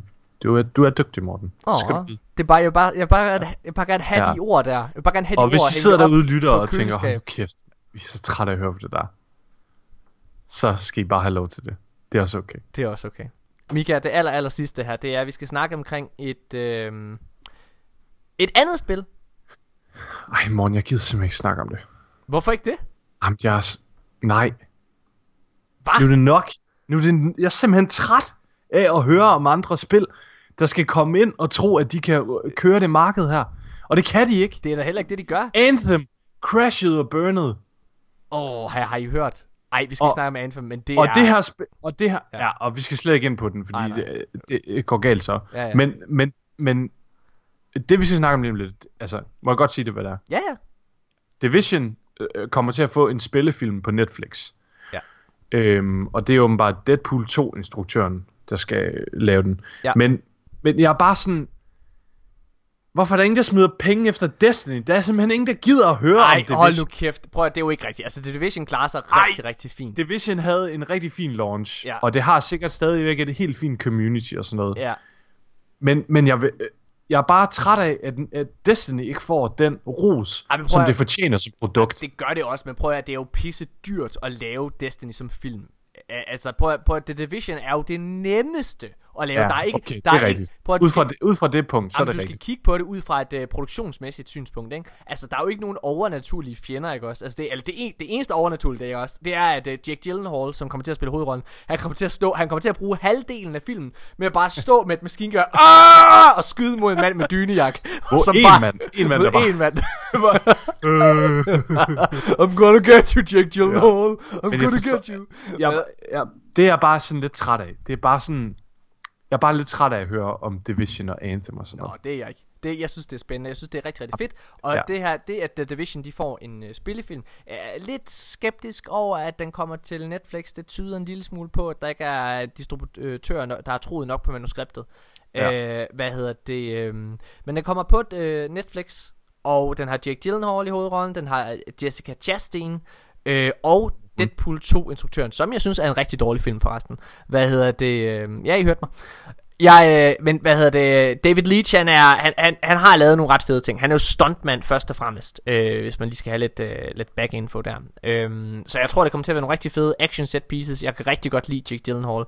du, er, du er dygtig, Morten. Skal Åh, du det er bare, jeg bare, jeg bare, jeg bare gerne have ja. De ord der. Jeg bare gerne have Og de hvis ord. I sidder derude lytter og tænker, hold kæft, vi er så trætte af at høre på det der. Så skal I bare have lov til det. Det er også okay. Det er også okay. Mika, det aller, aller sidste her, det er, at vi skal snakke omkring et, øh, et andet spil. Ej, morgen, jeg gider simpelthen ikke snakke om det. Hvorfor ikke det? Jamen, jeg er... Nej. Hva? Nu er det nok. Nu er det... Jeg er simpelthen træt af at høre om andre spil, der skal komme ind og tro, at de kan øh, køre det marked her. Og det kan de ikke. Det er da heller ikke det, de gør. Anthem crashede og burnede. Åh, oh, har, har I hørt? Ej, vi skal Og- snakke om Anthem, men det Og er... det her, sp- og det her, Ja. ja. ja, og vi skal slet ikke ind på den, fordi Nej, nej. Det, det går galt så. Ja, ja. Men, men, men det vi skal snakke om lige om lidt, altså, må jeg godt sige det, hvad det er? Ja, ja. Division øh, kommer til at få en spillefilm på Netflix. Ja. Øhm, og det er åbenbart Deadpool 2-instruktøren, der skal lave den. Ja. Men, men jeg er bare sådan... Hvorfor er der ingen, der smider penge efter Destiny? Der er simpelthen ingen, der gider at høre Ej, om Division. hold nu kæft. Prøv at det er jo ikke rigtigt. Altså, The Division klarer sig Ej. rigtig, rigtig fint. Division havde en rigtig fin launch, Ja. og det har sikkert stadigvæk et helt fint community og sådan noget. Ja. Men, men jeg, vil, jeg er bare træt af, at, at Destiny ikke får den ros, Ej, som at- det fortjener som produkt. Det gør det også, men prøv at det er jo pisse dyrt at lave Destiny som film. Altså, prøv at, prøv at The Division er jo det nemmeste at lave. Ja, der er ikke, okay, der det er ikke, rigtigt. Prøv at, Ud fra, det, ud fra det punkt, så er Jamen, det du skal rigtigt. kigge på det ud fra et uh, produktionsmæssigt synspunkt, ikke? Altså, der er jo ikke nogen overnaturlige fjender, ikke også? Altså, det, eller det, en, det eneste overnaturlige, det er også, det er, at uh, Jake Gyllenhaal, som kommer til at spille hovedrollen, han kommer til at stå, han kommer til at bruge halvdelen af filmen med at bare stå med et maskingevær og skyde mod en mand med dynejak. Hvor som én bare- mand, én mand, der bare- én mand. I'm gonna get you, Jake Gyllenhaal. I'm Men jeg gonna get you. Jeg, jeg, det er jeg bare sådan lidt træt af. Det er bare sådan... Jeg er bare lidt træt af at høre om Division og Anthem og sådan Nå, noget. det er jeg ikke. Det, jeg synes, det er spændende. Jeg synes, det er rigtig, rigtig fedt. Og Ja. det her, det at The Division, de får en uh, spillefilm, er lidt skeptisk over, at den kommer til Netflix. Det tyder en lille smule på, at der ikke er distributører, der har troet nok på manuskriptet. Ja. Øh, hvad hedder det? Øh, men den kommer på uh, Netflix, og den har Jake Gyllenhaal i hovedrollen, den har Jessica Chastain, øh, og Deadpool 2-instruktøren, som jeg synes er en rigtig dårlig film forresten. Hvad hedder det? Øh, ja, I hørte mig. Jeg, øh, men hvad hedder det? David Leach, han, er, han, han, han har lavet nogle ret fede ting. Han er jo stuntmand først og fremmest, øh, hvis man lige skal have lidt, øh, lidt back info der. Øh, så jeg tror, det kommer til at være nogle rigtig fede action set pieces. Jeg kan rigtig godt lide Jake Gyllenhaal.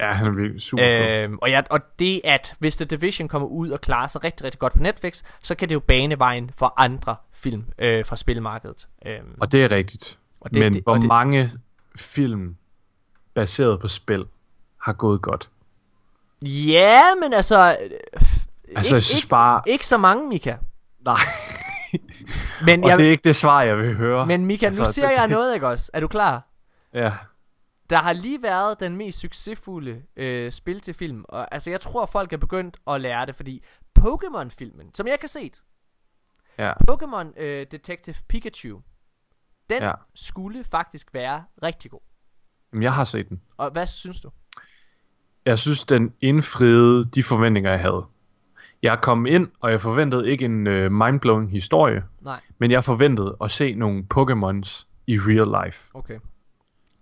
Ja, han er virkelig super fed. Øh, og, ja, og det at, hvis The Division kommer ud og klarer sig rigtig, rigtig godt på Netflix, så kan det jo bane vejen for andre film øh, fra spilmarkedet. Øh, Og det er rigtigt. Og det- Men det- hvor det- mange film baseret på spil har gået godt? ja, men altså... Øh, Altså, jeg synes bare... ikke så mange, Mika. Nej. Men, Og jeg, det er ikke det svar, jeg vil høre. men Mika, nu Altså, siger det- jeg noget, ikke også? Er du klar? Ja. Der har lige været den mest succesfulde øh, spil til film. Og altså, jeg tror, folk er begyndt at lære det, fordi Pokémon-filmen, som jeg kan se, Ja. Pokémon øh, Detective Pikachu, den Ja. skulle faktisk være rigtig god. Jamen, jeg har set den. Og hvad synes du? Jeg synes, den indfriede de forventninger, jeg havde. Jeg kom ind, og jeg forventede ikke en øh, mindblowing historie, Nej, men jeg forventede at se nogle Pokémons i real life. okay.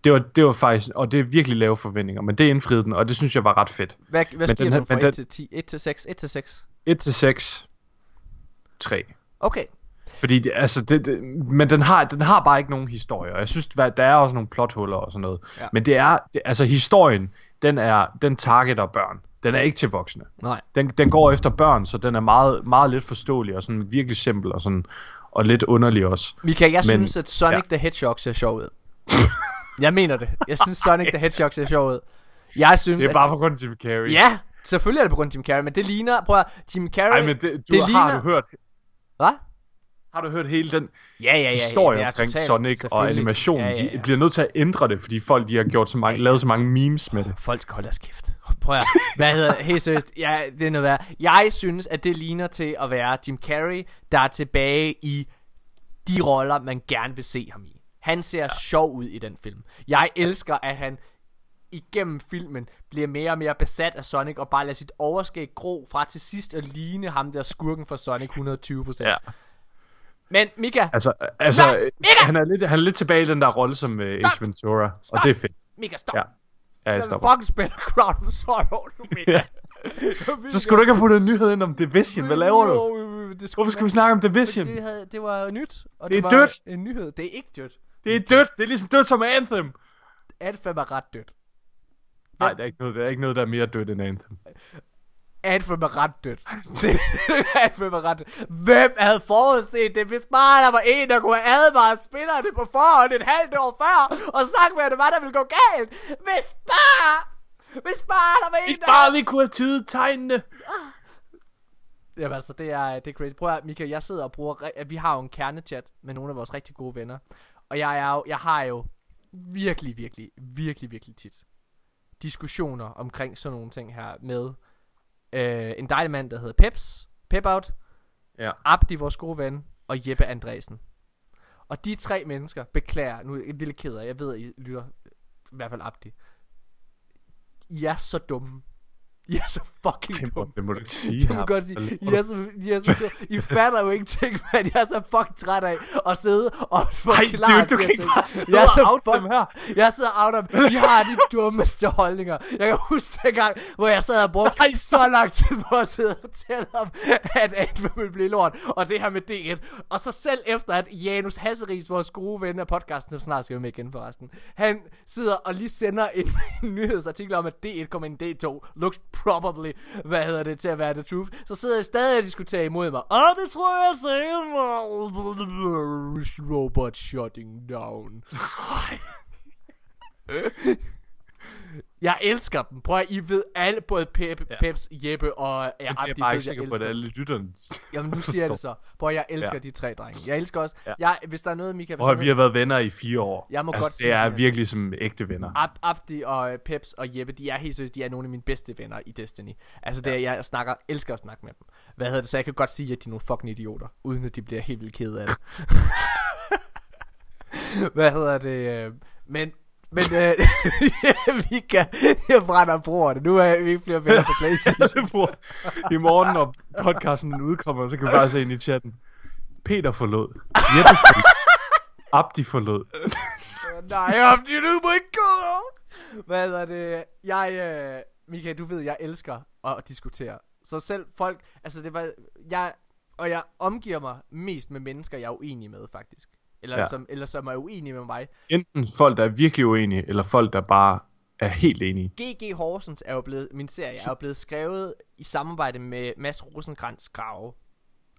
Det var, det var faktisk, og det er virkelig lave forventninger, men det indfriede den, og det synes jeg var ret fedt. Hvad, hvad Men giver den du her- fra men 1 den- til 10? 1 til 6? 1 til 6? 1 til 6, 3. Okay. Fordi det, altså det, det, men den har, den har bare ikke nogen historie, og jeg synes, der er også nogle plothuller og sådan noget. Ja. Men det er, det, altså historien, den er, den targeter børn. Den er ikke til voksne. Nej. Den, den går efter børn, så den er meget, meget lidt forståelig og sådan virkelig simpel og sådan, og lidt underlig også. Mika, jeg Men- synes, at Sonic ja. the Hedgehog ser sjov ud. jeg mener det. Jeg synes, Sonic the Hedgehog ser sjov ud. Jeg synes, Det er at... bare på grund af Jim Carrey. Ja, selvfølgelig er det på grund af Jim Carrey, men det ligner... Prøv at, Jim Carrey... Ej, men det, du det har ligner... du hørt, Hvad? Har du hørt hele den Ja, ja, ja. historie ja, ja, omkring. Sonic og Selvfølgelig. animation? Ja, ja, ja. De bliver nødt til at ændre det, fordi folk de har gjort så mange, lavet så mange memes med det. Folk skal holde deres kæft. Prøv at, hvad hedder Helt seriøst, ja, det er noget værd. Jeg synes, at det ligner til at være Jim Carrey, der er tilbage i de roller, man gerne vil se ham i. Han ser ja. sjov ud i den film. Jeg elsker, at han igennem filmen bliver mere og mere besat af Sonic og bare lader sit overskæg gro fra til sidst at ligne ham der skurken fra Sonic 120%. Ja. Men Mika, Altså, altså Nej, Mika! han, er lidt, han er lidt tilbage i den der rolle som uh, Ace Ventura, og det er fedt. Mika, stop. Ja, ja jeg stopper. fucking spille Crown of Sorrow nu, Mika. Ja. Så skulle du ikke have puttet en nyhed ind om Division. Hvad laver du? Det skulle Hvorfor skal vi snakke om Division? Det, havde, det var nyt, og Det det, er var dødt. en nyhed. Det er ikke dødt. Det er dødt. Det er lige så dødt som Anthem. Anthem er ret dødt. Nej, der er ikke noget, der er ikke noget, der er mere dødt end Anthem. Anthem er ret dødt. Det, Anthem er ret dødt. Hvem havde forudset det, hvis bare der var en, der kunne have advaret spillerne på forhånd et halvt år før, og sagt, hvad det var, der ville gå galt. Hvis bare... Hvis bare der var en, Hvis der... bare vi kunne have tydet tegnene. Jamen altså, det er, det er crazy. Prøv at, Mika, jeg sidder og bruger... Vi har jo en kernechat med nogle af vores rigtig gode venner. Og jeg, er jo, jeg har jo virkelig, virkelig, virkelig, virkelig tit diskussioner omkring sådan nogle ting her med øh, en dejlig mand, der hedder Peps, Pep Out, Ja. Abdi, vores gode ven, og Jeppe Andresen. Og de tre mennesker beklager, nu er jeg vildt ked af, jeg ved, at I lytter, i hvert fald Abdi. I er så dumme. I er så fucking må, dumme. det må du ikke sige Det må her. godt sige. I er så, I, er så dumme. I fatter jo ingenting, men jeg er så fucking træt af at sidde og forklare dude, du kan ikke bare sidde Jeg er så out dem fuck- her. Jeg sidder out om, I har de dummeste holdninger. Jeg kan huske dengang, hvor jeg sad og brugte Nej, så lang tid på at sidde og fortælle om, at Anthem ville blive lort, og det her med D1. Og så selv efter, at Janus Hasseris, vores gode ven af podcasten, som snart skal være med igen forresten, han sidder og lige sender en, en nyhedsartikel om, at D1 kommer ind D2, looks probably, hvad hedder det, til at være the truth. Så sidder jeg stadig og diskuterer imod mig. Åh, det tror jeg selv robot shutting down. Jeg elsker dem. Prøv at I ved alle, både Pep, ja. Ja. Peps, Jeppe og ja, Jeg er Abdi bare ikke sikker på, at alle lytterne... Jamen nu siger jeg det så. Prøv at jeg elsker ja. Ja. de tre drenge. Jeg elsker også. Ja. Ja. Jeg, hvis der er noget, Mika... Hvis Prøv vi har været venner i fire år. Jeg må altså, godt det sige, er det er- virkelig som ægte venner. Ab Abdi og øh, Peps og Jeppe, de er helt seriøst, de er nogle af mine bedste venner i Destiny. Altså det er, jeg snakker, elsker at snakke med dem. Hvad hedder det, så jeg kan godt sige, at de er nogle fucking idioter, uden at de bliver helt vildt kede af det. Hvad hedder det, øh, men, men øh, vi kan, jeg brænder broerne, nu er vi ikke flere venner på Playstation. I morgen, når podcasten udkommer, så kan vi bare se ind i chatten. Peter forlod. Jeppe forlod. Abdi forlod. Nej, Abdi, du må ikke gå! Hvad hedder det, jeg, øh, Mika, du ved, jeg elsker at diskutere. Så selv folk, altså det var, jeg, og jeg omgiver mig mest med mennesker, jeg er uenig med, faktisk. Eller, ja. Som, eller som er uenige med mig. Enten folk, der er virkelig uenige, eller folk, der bare er helt enige. G.G. Horsens er jo blevet, min serie er jo blevet skrevet i samarbejde med Mads Rosenkrantz Grave.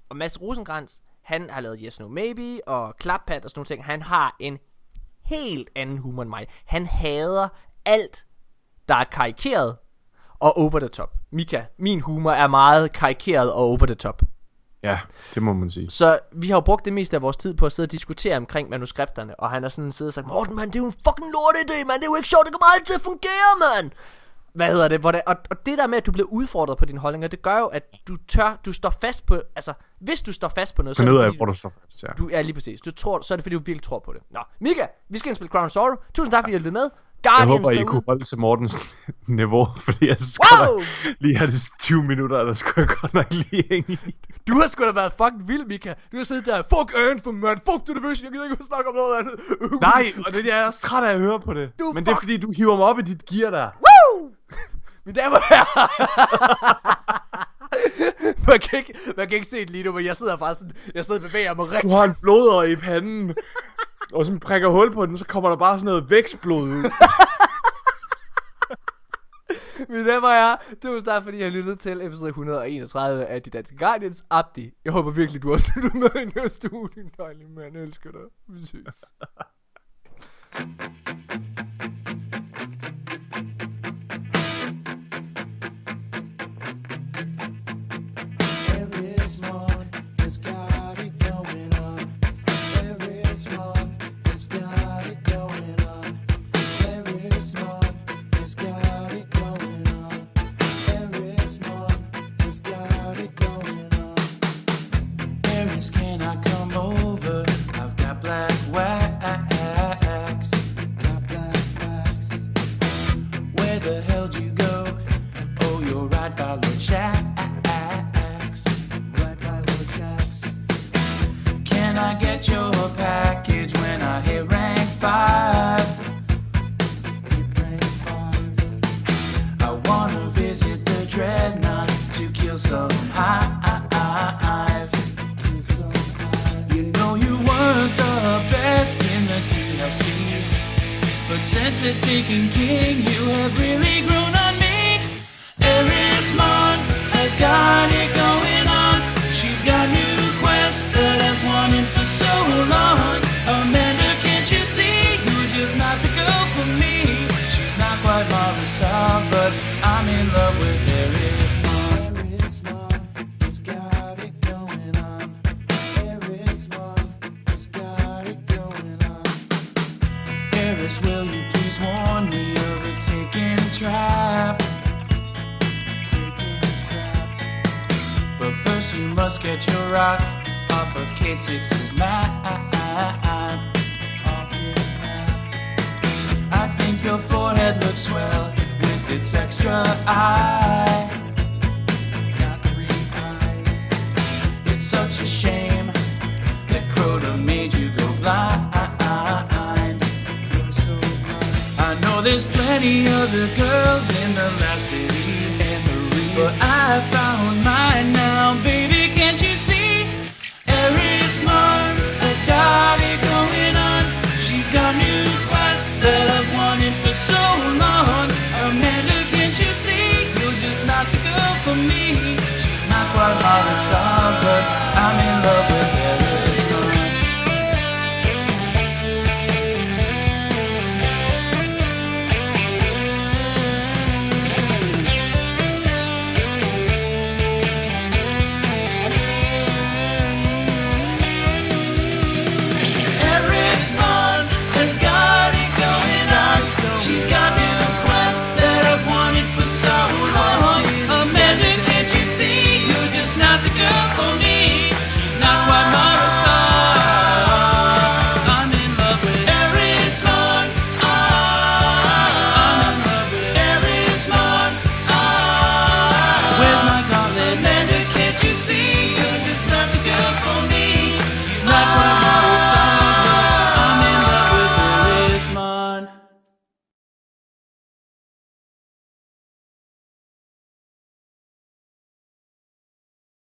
Og Mads Rosenkrantz, han har lavet Yes No Maybe og Klappat og sådan nogle ting. Han har en helt anden humor end mig. Han hader alt, der er karikeret og over the top. Mika, min humor er meget karikeret og over the top. Ja, det må man sige. Så vi har jo brugt det meste af vores tid på at sidde og diskutere omkring manuskripterne, og han har sådan siddet og sagt, Morten, man, det er jo en fucking lort idé, man, det er jo ikke sjovt, det kommer aldrig til at fungere, man. Hvad hedder det? Hvor det og, og det der med, at du bliver udfordret på dine holdninger, det gør jo, at du tør, du står fast på, altså, hvis du står fast på noget, så er det fordi, hvor du står fast. Ja. du er lige præcis. Du tror, så er det fordi, du virkelig tror på det. Nå, Mika, vi skal indspille Crown Sorrow. Tusind tak, fordi I lyttede med. Jeg Guardians håber, I kunne holde til Mortens niveau, fordi jeg synes Wow! lige her de 20 minutter, der skulle jeg godt nok lige hænge i. Du har sgu da været fucking vild, Mika. Du har siddet der, fuck Anthem, man, fuck The Division, jeg gider ikke snakke om noget andet. Nej, og det jeg er også træt af at høre på det. Du Men det er fuck- fordi, du hiver mig op i dit gear der. Woo! Mine damer og man, kan ikke, man kan ikke se det lige nu, men jeg sidder bare sådan, jeg sidder og bevæger mig Du rigtig. har en blodår i panden. Og så prikker hul på den, så kommer der bare sådan noget vækstblod ud. Damer og herrer, tusind tak, fordi I har lyttet til episode 131 af De Danske Guardians. Abdi, jeg håber virkelig, du har lyttet med i næste uge, din dejlige mand. Jeg elsker dig. Vi ses.